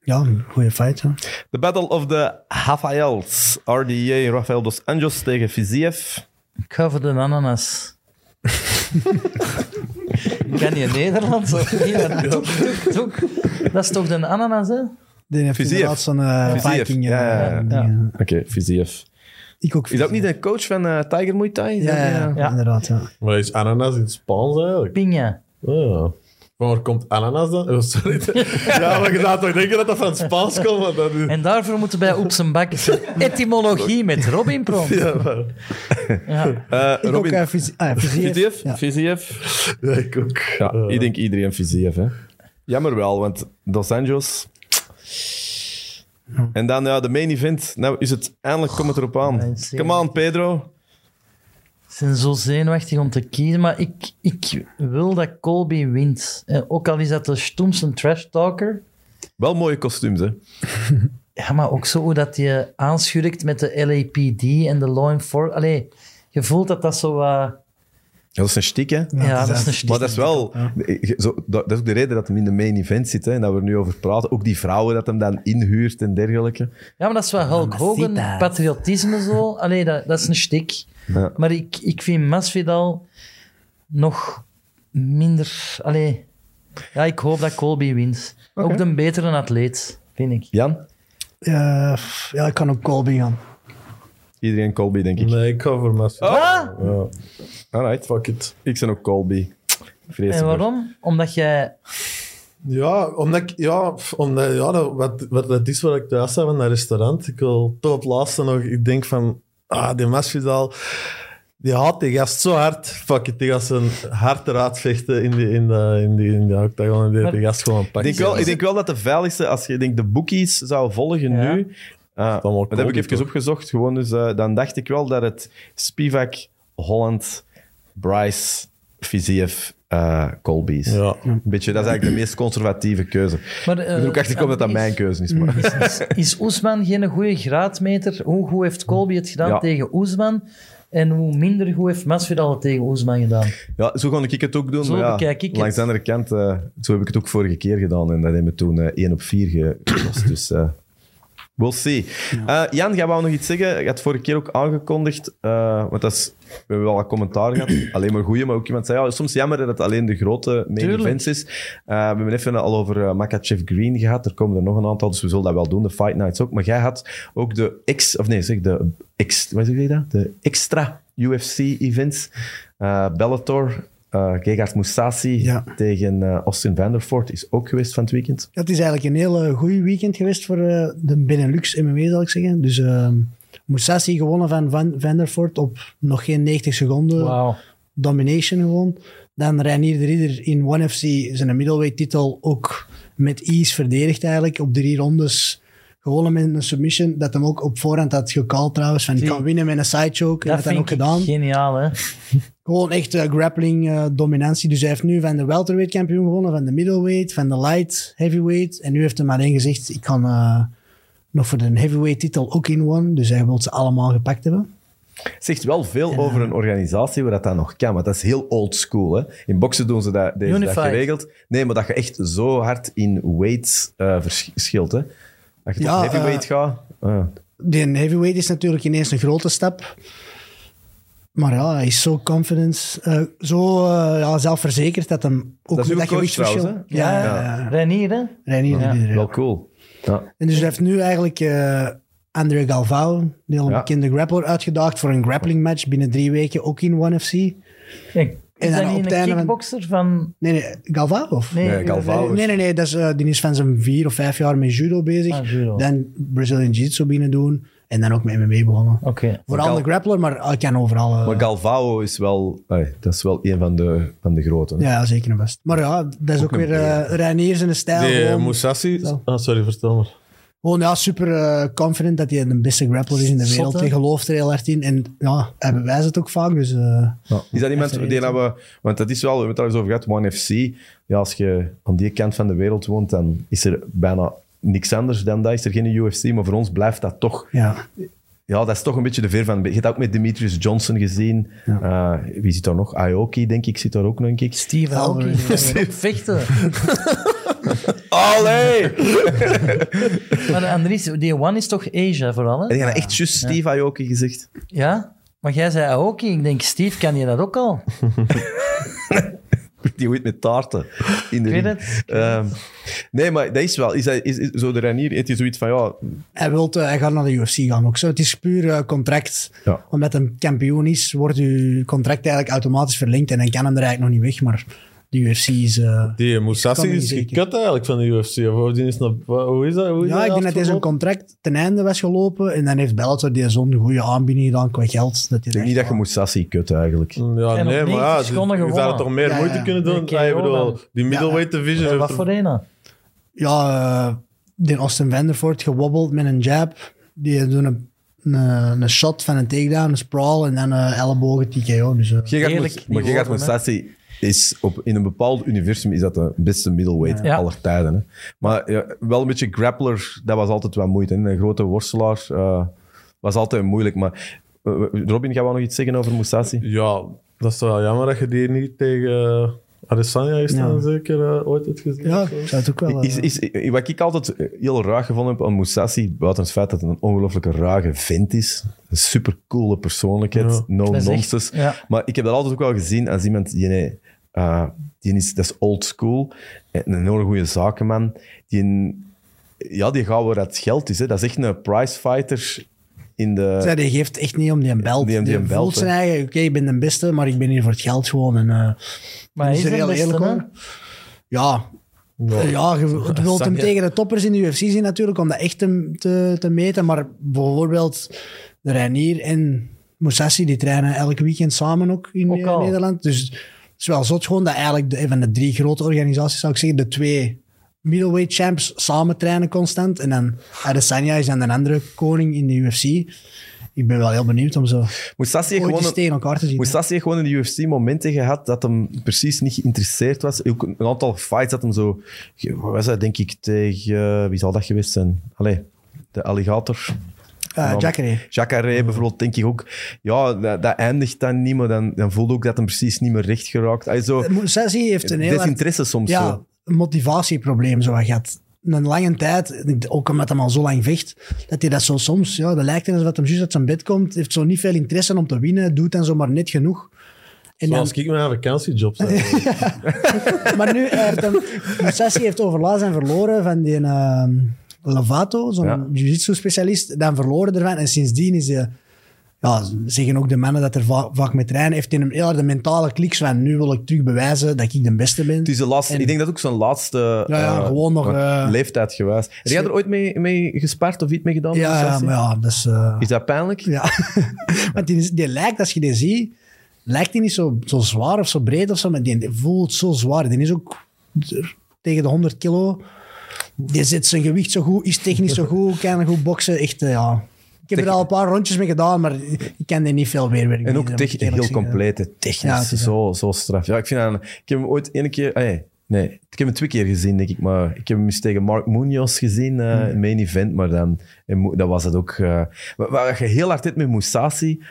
Ja, een goede fight. Ja. The Battle of the Rafaels. RDA Rafael dos Anjos tegen Fiziev. Ik ga voor de ananas. ik kan niet Nederlands of niet? maar Toek, toek, toek. Dat is toch de ananas, hè? Die heeft Fiziev. inderdaad zo'n eh, Fiziev, Viking. eh, ja, ja, ja. dingen. Oké, Fiziev. Ik ook. Is dat ook niet de coach van eh, Tiger Muay Thai? Is Ja, dat ja, die, ja, eh, inderdaad. Ja. Maar is ananas in het Spaans eigenlijk? Pinja. Ja. Van waar komt ananas dan? Oh, sorry. ja, maar je zou toch denken dat dat van het Spaans komt? Want dat is... En daarvoor moeten wij op zijn bak etymologie met Robin Prom. Ja, maar... Ja. eh, Ik ook Robin. uh, ah, Fiziev. Fiziev? Ja. Fiziev? ja, ik ook. Ja, ik denk iedereen Fiziev. Hè. Jammer wel, want Dos Anjos... En dan ja, de main event. Nou is het eindelijk, komt het erop aan. Come on, Pedro. Zijn zo zenuwachtig om te kiezen, maar ik, ik wil dat Colby wint. En ook al is dat de stoemste trash talker. Wel mooie kostuums, hè? Ja, maar ook zo hoe dat je aanschurkt met de LAPD en de law enforcement. Allee, je voelt dat dat zo wat... Ja, dat is een stiek, hè? Ja, dat is een stiek. Maar dat is wel... Zo, dat, dat is ook de reden dat hem in de main event zit, hè, en dat we er nu over praten. Ook die vrouwen dat hem dan inhuurt en dergelijke. Ja, maar dat is wel Hulk Hogan, patriotisme zo. Allee, dat, dat is een stik. Ja. Maar ik, ik vind Masvidal nog minder... Allee, ja, ik hoop dat Colby wint. Ook de betere atleet, vind ik. Jan? Ja, ik kan ook Colby gaan. Iedereen Colby, denk ik. Nee, ik ga voor Masvidal. Ah! Ja, Alright. fuck it. Ik ben ook Colby. Vrees En waarom? Omdat jij... Ja, omdat ik, ja, omdat, ja dat, wat, wat dat is wat ik thuis zei van dat restaurant. Ik wil tot het laatste nog, ik denk van, ah, die Masvidal, die haat die gast zo hard. Fuck it, die gaat zijn hart eruit vechten in die, in de, in die, in die octagon en die, gast gewoon Ik pakken. denk, wel, ik denk wel dat de veiligste, als je denkt de bookies zou volgen Ja. nu, Ah, dat heb ik even toch? opgezocht. Gewoon dus, eh, dan dacht ik wel dat het Spivak, Holland, Bryce, Fiziev, eh Colby is. Ja. Een beetje, dat is eigenlijk de meest conservatieve keuze. Maar, ik eh, ben er ook achter gekomen dat dat mijn keuze is. Maar. Is, is Oesman geen goede graadmeter? Hoe goed heeft Colby het gedaan Ja. tegen Oesman? En hoe minder goed heeft Masvidal het tegen Oesman gedaan? Ja, zo ga ik het ook doen. Zo maar ja, bekijk ik het. langs de andere kant, eh, zo heb ik het ook vorige keer gedaan. En dat hebben we toen eh 1 op 4 ge- gelost. dus eh we'll see. Eh, Jan, jij wou nog iets zeggen? Je had vorige keer ook aangekondigd. eh, want dat is, we hebben wel wat commentaar gehad. Alleen maar goeie, maar ook iemand zei, ja, soms jammer dat het alleen de grote main events is. Eh, we hebben even al over Makachev Green gehad. Er komen er nog een aantal, dus we zullen dat wel doen. De Fight Nights ook. Maar jij had ook de X, of nee, zeg, de X, wat zeg je dat? De extra UFC-events. Eh, Bellator, eh Gegard Moussassi Ja. tegen eh, Austin Vanderford is ook geweest van het weekend. Ja, het is eigenlijk een hele goede weekend geweest voor eh, de Benelux MMA, zal ik zeggen. Dus ehm Moussassi gewonnen van Van Vanderford op nog geen 90 seconden. Wauw. Domination gewoon. Dan Reinier de Ridder in One FC zijn middleweight titel ook met ease verdedigd eigenlijk. Op drie rondes gewonnen met een submission. Dat hem ook op voorhand had gecallt trouwens. Van ik kan winnen met een sidechoke. En Dat dat ook ik gedaan. geniaal, hè? Gewoon echt eh, grappling eh, dominantie. Dus hij heeft nu van de welterweight kampioen gewonnen, van de middleweight, van de light heavyweight. En nu heeft hij maar één gezegd, ik kan eh, nog voor de heavyweight titel ook in one. Dus hij wil ze allemaal gepakt hebben. Zegt wel veel over een organisatie waar dat, dat nog kan. Want dat is heel old school. Hè? In boksen doen ze dat, deze dag Unified. geregeld. Nee, maar dat je echt zo hard in weights eh, verschilt. Hè? Dat je Ja, tot heavyweight gaat. De heavyweight is natuurlijk ineens een grote stap. Maar ja, hij is zo confident, eh, zo eh, ja, zelfverzekerd dat hem ook Dat is coach gewichtsverschil-? Ja, Ja. ja. Reinier, hè? Reinier Ja. Ja. Wel cool. Ja. En dus hij heeft nu eigenlijk eh André Galvao, een heel Ja. bekende grappler, uitgedaagd voor een grappling match binnen drie weken, ook in One FC. En is dan dat op niet het een einde kickboxer van... Nee, nee, Galvao of? Nee, Nee, Galvao. Nee, nee, nee. Dat is, die is van zijn vier of vijf jaar met judo bezig. Ah, judo. Dan Brazilian Jiu-Jitsu binnen doen. En dan ook met MMA begonnen. Oké. Vooral Gal- de grappler, maar hij kan overal. eh, Maar Galvao is wel, dat is wel een van de, van de grote. hè. ja, zeker en vast. Maar ja, dat is ook, een weer uh, Reinier zijn stijl. Die eh, gewoon, Moussassi... Zo. Ah, sorry, vertel maar. gewoon ja, super confident dat hij de beste grappler is in de Zot, wereld. Hij gelooft er heel hard in. En ja, hij bewijst het ook vaak. Dus, eh, Is dat iemand een die dat we... Want dat is wel, we hebben het al eens over gehad, One FC. Ja, als je aan die kant van de wereld woont, dan is er bijna niks anders dan dat. Is er geen UFC, maar voor ons blijft dat toch... ja. Ja, dat is toch een beetje de veer van... Je hebt dat ook met Demetrius Johnson gezien. Eh, wie zit daar nog? Aoki, denk ik, zit daar ook nog een keer. Steve. Aoki. Vechten. Allee! Maar Andries, die one is toch Asia vooral, En hè? je had echt juist Steve Aoki gezegd. Ja? Maar jij zei Aoki. Ik denk, Steve, kan je dat ook al? Die ooit met taarten in de Ik weet ring. het. Ehm, nee, maar dat is wel... Is, dat, is, is- zo de Ranier heeft hij zoiets van... Ja, Hij, wilt, eh, hij gaat naar de UFC gaan ook. Zo. Het is puur eh, contract. Ja. Omdat hij kampioen is, wordt uw contract eigenlijk automatisch verlengd. En dan kan hem er eigenlijk nog niet weg. Maar de UFC is... eh, Die Moussassi Kan niet is gekut eigenlijk van de UFC. Of of die is naar, hoe is dat? Hoe is Ja, ik denk dat hij zijn contract ten einde was gelopen. En dan heeft Bellator die zo'n goede aanbieding gedaan qua geld. Dat ik denk niet dat je moet. Moussassi kut eigenlijk. Ja, En nee, maar 90 ja, seconden je zou toch meer Ja, moeite ja. kunnen doen? Ah, ik bedoel, die middleweight division Wat voor een? Ja, eh die Austin Vanderford gewobbeld met een jab. Die doen een, een, een shot van een takedown, een sprawl en dan een ellebogen TKO. Dus, eh, Mous- maar Gerard van, hè? Is op, in een bepaald universum is dat de beste middleweight Ja. aller tijden. Hè. Maar ja, wel een beetje grappler, dat was altijd wel moeite. Hè. Een grote worstelaar eh, was altijd moeilijk. Maar eh, Robin, gaan we nog iets zeggen over Moussassi? Ja, dat is wel jammer dat je die niet tegen Adesanya is dan Ja. zeker eh, ooit hebt gezien. ja, ik zou het ook wel... eh, Is, is, wat ik altijd heel raar gevonden heb aan Moussassi, buiten het feit dat hij een ongelooflijke rage vent is, een supercoole persoonlijkheid, Ja. no Dat is echt- nonsense. ja. Maar ik heb dat altijd ook wel gezien als iemand die, nee, eh, die is, dat is old school, en een hele goede zakenman, die, ja, die gaat waar het geld is. Hè. Dat is echt een prizefighter in de... Zij, die geeft echt niet om die belt. Die Die, belt, voelt zijn eigen, oké, ik ben de beste, maar ik ben hier voor het geld gewoon. En, eh, Maar die is er heel eerlijk hè? over. Ja, Ja. Ja, je je wilt hem tegen de toppers in de UFC zien natuurlijk, om dat echt te, te, te meten. Maar bijvoorbeeld de Reinier en Moussassi, die trainen elk weekend samen ook in Ook eh. Nederland. Dus het is wel zot gewoon dat eigenlijk de, een van de drie grote organisaties, zou ik zeggen, de twee middleweight champs samen trainen constant. En dan Adesanya is dan een andere koning in de UFC. Ik ben wel heel benieuwd om zo heeft ooit gewoon een, tegen elkaar te zien. Mousasi heeft gewoon in de UFC momenten gehad dat hem precies niet geïnteresseerd was. Ook een aantal fights dat hem zo... Wat was dat, denk ik, tegen... wie zal dat geweest zijn? Allee, de alligator. Uh, Jacare. Jacare bijvoorbeeld, denk ik ook. Ja, dat, dat eindigt dan niet, maar dan, dan voelde ook dat hem precies niet meer recht geraakt. Zo, Sessie heeft een heel desinteresse soms ja, zo. Een motivatieprobleem zo wat gehad. Een lange tijd, ook omdat hij al zo lang vecht, dat hij dat zo soms, ja, dat lijkt alsof hij juist uit zijn bed komt, heeft zo niet veel interesse om te winnen, doet dan zo maar net genoeg. En dan, Zoals ik mijn vakantiejob zei. maar nu, hij heeft een, Musashi heeft overlaatst en verloren van die ehm Lovato, zo'n Ja. jiu-jitsu-specialist, dan verloren ervan. En sindsdien is hij, ja, zeggen ook de mannen dat er va- vaak mee trainen, heeft hij een heel harde mentale kliks van nu wil ik terug bewijzen dat ik de beste ben. Het is de laatste, En- ik denk dat ook zijn laatste Ja, ja, eh, gewoon nog, eh, leeftijd geweest. Heb jij er ooit mee, mee gespart of iets mee gedaan? met ja, maar ja, dat is... Is dat pijnlijk? Ja, want die, die lijkt, als je die ziet, lijkt die niet zo, zo zwaar of zo breed of zo, maar die voelt zo zwaar. Die is ook tegen de 100 kilo. Die zet zijn gewicht zo goed, is technisch zo goed, kan goed boksen. Echt, ja. Ik heb er al een paar rondjes mee gedaan, maar ik kan die niet veel meer. En ook tech- heel zeggen. compleet, technisch, Ja, zo, zo straf. Ja, ik, vind ik heb hem ooit één keer... ah, nee, ik heb hem twee keer gezien, denk ik. Maar ik heb hem eens tegen Mark Munoz gezien, Hmm. in main event. Maar dan en dat was het ook... wat, wat je heel hard hebt met Musashi,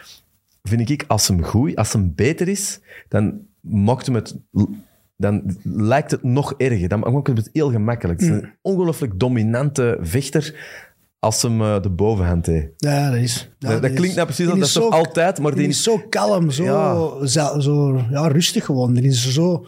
vind ik, als hem goed, als hem beter is, dan maakt hem het... Dan lijkt het nog erger. Dan maakt het heel gemakkelijk. Het is Hmm. een ongelooflijk dominante vechter als hem eh, de bovenhand heeft. Ja, dat is... ja, dat, dat is- klinkt nou precies, dat, dat zo- altijd, maar Die die is zo kalm, zo, Ja. zo, zo ja, rustig gewoon. Die is zo...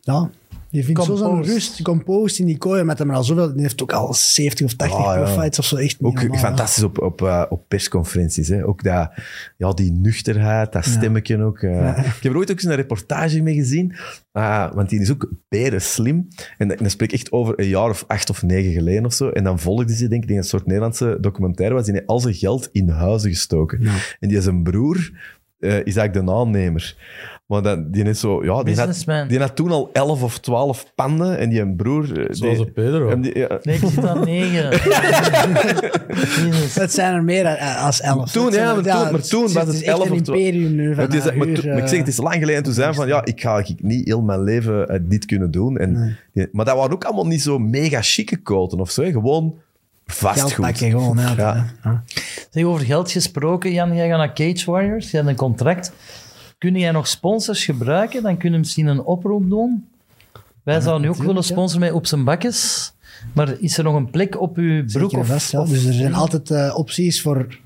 Ja, die vindt zo zo'n rust, composed in die kooi met hem al zoveel... Die heeft ook al 70 of 80 Ah, ja. fights of zo. Echt Ook normaal, fantastisch op, op, eh, op persconferenties. Hè. Ook dat, ja, die nuchterheid, dat stemmetje ook. eh. Ik heb er ooit ook eens een reportage mee gezien. Ah, want die is ook beren slim. En, dat spreek ik echt over een jaar of acht of negen geleden of zo. En dan volgde ze, denk ik, een soort Nederlandse documentaire was. Die al zijn geld in huizen gestoken. En die zijn broer eh, is eigenlijk de aannemer. Maar dat, die is zo, ja, die had, Businessman. die had toen al elf of twaalf panden. En die een broer... eh, Zoals die- een Pedro. en die- ja, Nee, ik zit aan negen. Jezus. Dat zijn er meer dan- als elf. Toen, Dat zijn ja, er- maar toen- maar het- toen het was is het echt elf een of twaalf. imperium nu. Van Het is, maar, uur, toen- maar ik zeg, het eh, is lang geleden. Toen zei van, ja, ik ga ik niet heel mijn leven eh, dit kunnen doen. En, die- maar dat waren ook allemaal niet zo mega chique koten of zo. hè. Gewoon geld vastgoed. pakken gewoon. Ja, Ja. ja. Zeg, over geld gesproken, Jan, jij gaat naar Cage Warriors, je hebt een contract. Kun jij nog sponsors gebruiken? Dan kunnen we misschien een oproep doen. Wij zouden nu ook willen ja. sponsoren met Op zijn Bakjes. Maar is er nog een plek op uw broek? Zeker Of, vast, ja. of- Dus er zijn altijd eh, opties voor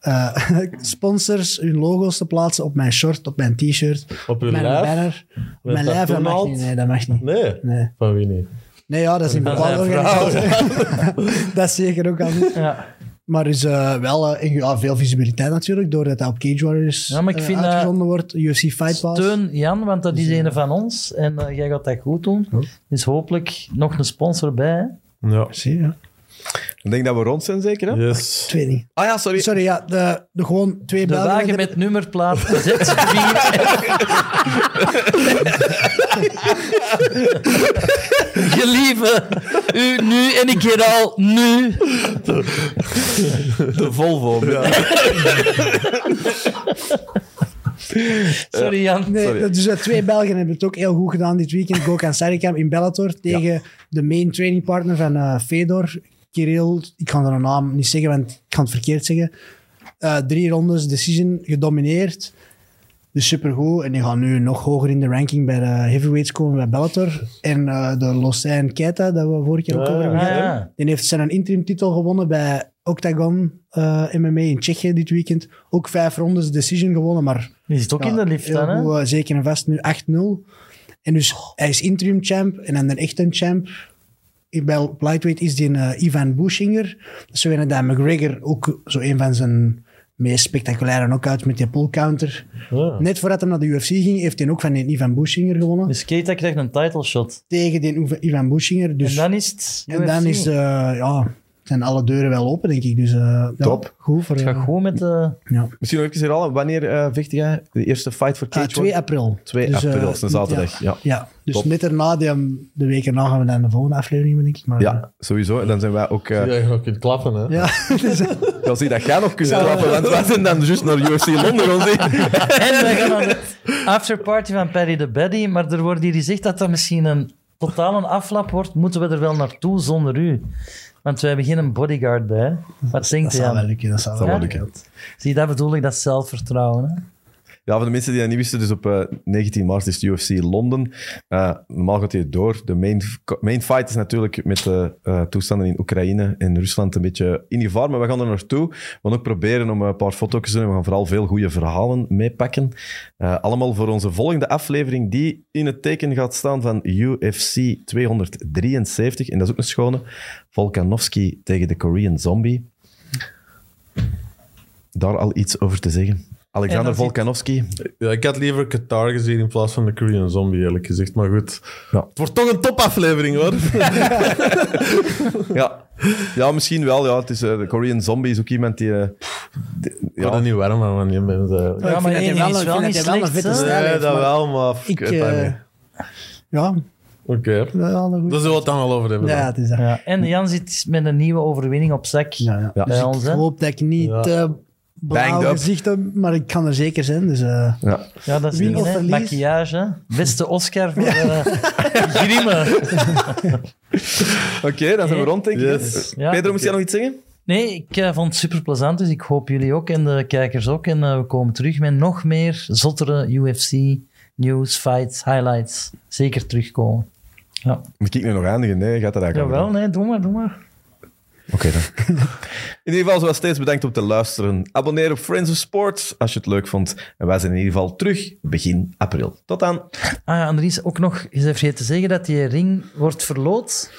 eh, sponsors hun logo's te plaatsen op mijn short, op mijn t-shirt, Op uw mijn lijf? banner. Op mijn lijf, dat mag niet. Nee, dat mag niet. Nee. Nee. Van wie niet? Nee, ja, dat is een bepaalde organisatie. dat is zeker ook al niet. Ja. Maar is eh, wel eh, ja, veel visibiliteit natuurlijk, doordat dat op Cage Warriors Ja, maar ik eh, vind dat- uitgezonden wordt. UFC Fight Pass. Steun Jan, want dat is een van ons. En jij gaat dat goed doen. Dus hopelijk nog een sponsor bij. hè? Ja. Zie je. Ik denk dat we rond zijn, zeker? Hè? Yes. Ik weet niet. Ah ja, sorry. Sorry, ja, de, de gewoon twee De Belgen wagen met nummerplaat Z4. Gelieve, u nu en ik hier al nu. De Volvo. Sorry Jan. Nee, Sorry. dus eh, twee Belgen hebben het ook heel goed gedaan dit weekend. Gokhan Sarikam in Bellator tegen de main training partner van eh, Fedor, Kirill. Ik ga zijn naam niet zeggen, want ik kan het verkeerd zeggen. Eh, drie rondes decision gedomineerd. Dus supergoed. En die gaan nu nog hoger in de ranking bij de heavyweights komen bij Bellator. En eh, de Losijn Keita, dat we vorige keer ook over hebben gehad. ja. Die heeft zijn interim titel gewonnen bij Octagon eh, MMA in Tsjechië dit weekend. Ook vijf rondes decision gewonnen, maar Die zit ook ja, in de lift dan, hè? goed, eh, zeker en vast nu 8-0. En dus hij is interim champ en dan de echte champ. Bij lightweight is die een Ivan Bushinger. Zo een dat McGregor ook zo een van zijn meest spectaculaire knockouts met die pull counter. Ja. Net voordat hij naar de UFC ging, heeft hij ook van die Ivan Bushinger gewonnen. Dus Keita krijgt een title shot. Tegen die Ivan Bushinger. Dus, en dan is het en dan is, eh, ja, zijn alle deuren wel open, denk ik. Dus eh, ja, Top. Goed voor... Het gaat eh, goed met de... ja. Misschien nog even herhalen, wanneer eh vecht jij? De eerste fight voor Ah, Cage 2 War? april. 2 Dus, april, eh, dat is een zaterdag. Ja, Ja, dus Top. net erna, die, um, de week erna gaan we naar de volgende aflevering, denk ik. Maar, ja sowieso. En dan zijn wij ook... eh Ja, je nog kunt klappen, hè. ja. dus, eh, dan zie je dat jij nog kunt klappen, want wij zijn dan juist naar UFC Londen. En wij gaan naar de afterparty van Perry de Baddy, maar er wordt hier gezegd dat dat misschien een totaal een aflap wordt. Moeten we er wel naartoe zonder u? Want wij hebben geen bodyguard bij. Wat denkt dat zou wel lukken. Dat Dat wel lukken. Zie dat bedoel ik, dat zelfvertrouwen. Hè? Ja, voor de mensen die dat niet wisten, dus op eh, 19 maart is het UFC Londen. Eh, normaal gaat hij door. De main, main fight is natuurlijk met de eh, toestanden in Oekraïne en Rusland een beetje in gevaar, maar we gaan er naartoe. We gaan ook proberen om een paar foto's te doen en we gaan vooral veel goede verhalen meepakken. Allemaal voor onze volgende aflevering, die in het teken gaat staan van UFC 273. En dat is ook een schone. Volkanovski tegen de Korean Zombie. Daar al iets over te zeggen. Alexander zit- Volkanovski. Ja, ik had liever Qatar gezien in plaats van de Korean Zombie, eerlijk gezegd. Maar goed, Ja. het wordt toch een topaflevering, hoor. Ja. ja, misschien wel. Ja. Het is, eh, de Korean Zombie is ook iemand die... eh, die- Ik word ja. er niet warm van, je bent... eh, Ja, ik maar vind dat één hij ding wel, is ik wel niet dat een slecht, stijl Nee, dat maar wel, maar... Ik, dat eh, ja, Oké, wel een goed. daar zullen we het dan wel over hebben. Ja, het is dat. Ja. En Jan zit met een nieuwe overwinning op zak Ja, ja. Bij Dus ons. ik hoop dat ik niet Ja. te blauw Banged up. gezicht heb, maar ik kan er zeker zijn. Dus, eh, Ja. Ja, dat is Win hè. verlies? Maquillage, hè. Beste Oscar voor eh Grimme. Oké, dan zijn we rond, denk ik. Yes. hè. Ja. Pedro, moest jij nog iets zeggen? Nee, ik eh, vond het super plezant, dus ik hoop jullie ook en de kijkers ook. En we komen terug met nog meer zottere UFC nieuws, fights, highlights. Zeker terugkomen. Ja. Moet ik nu nog eindigen? Nee, gaat dat eigenlijk Jawel, niet. nee, doe maar, doe maar. Oké dan. In ieder geval, zoals steeds, bedankt om te luisteren. Abonneer op Friends of Sports als je het leuk vond. En wij zijn in ieder geval terug begin april. Tot dan. Ah ja, Andries, ook nog eens even vergeten te zeggen dat die ring wordt verloot.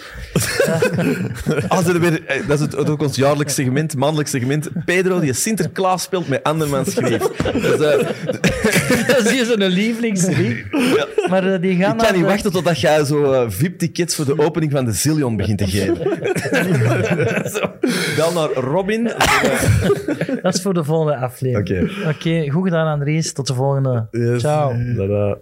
Als er weer, eh, dat is het, ook ons jaarlijks segment, maandelijk segment. Pedro die Sinterklaas speelt met andermans schreef. Dus, eh, dat is hier zo'n lievelingsring. Maar eh, die gaan ik kan niet de- wachten totdat jij zo eh, VIP-tickets voor de opening van de Zillion begint te geven. Bel naar Robin. Dat is voor de volgende aflevering. Oké. Oké, goed gedaan Andries. Tot de volgende. Yes. Ciao. Tada.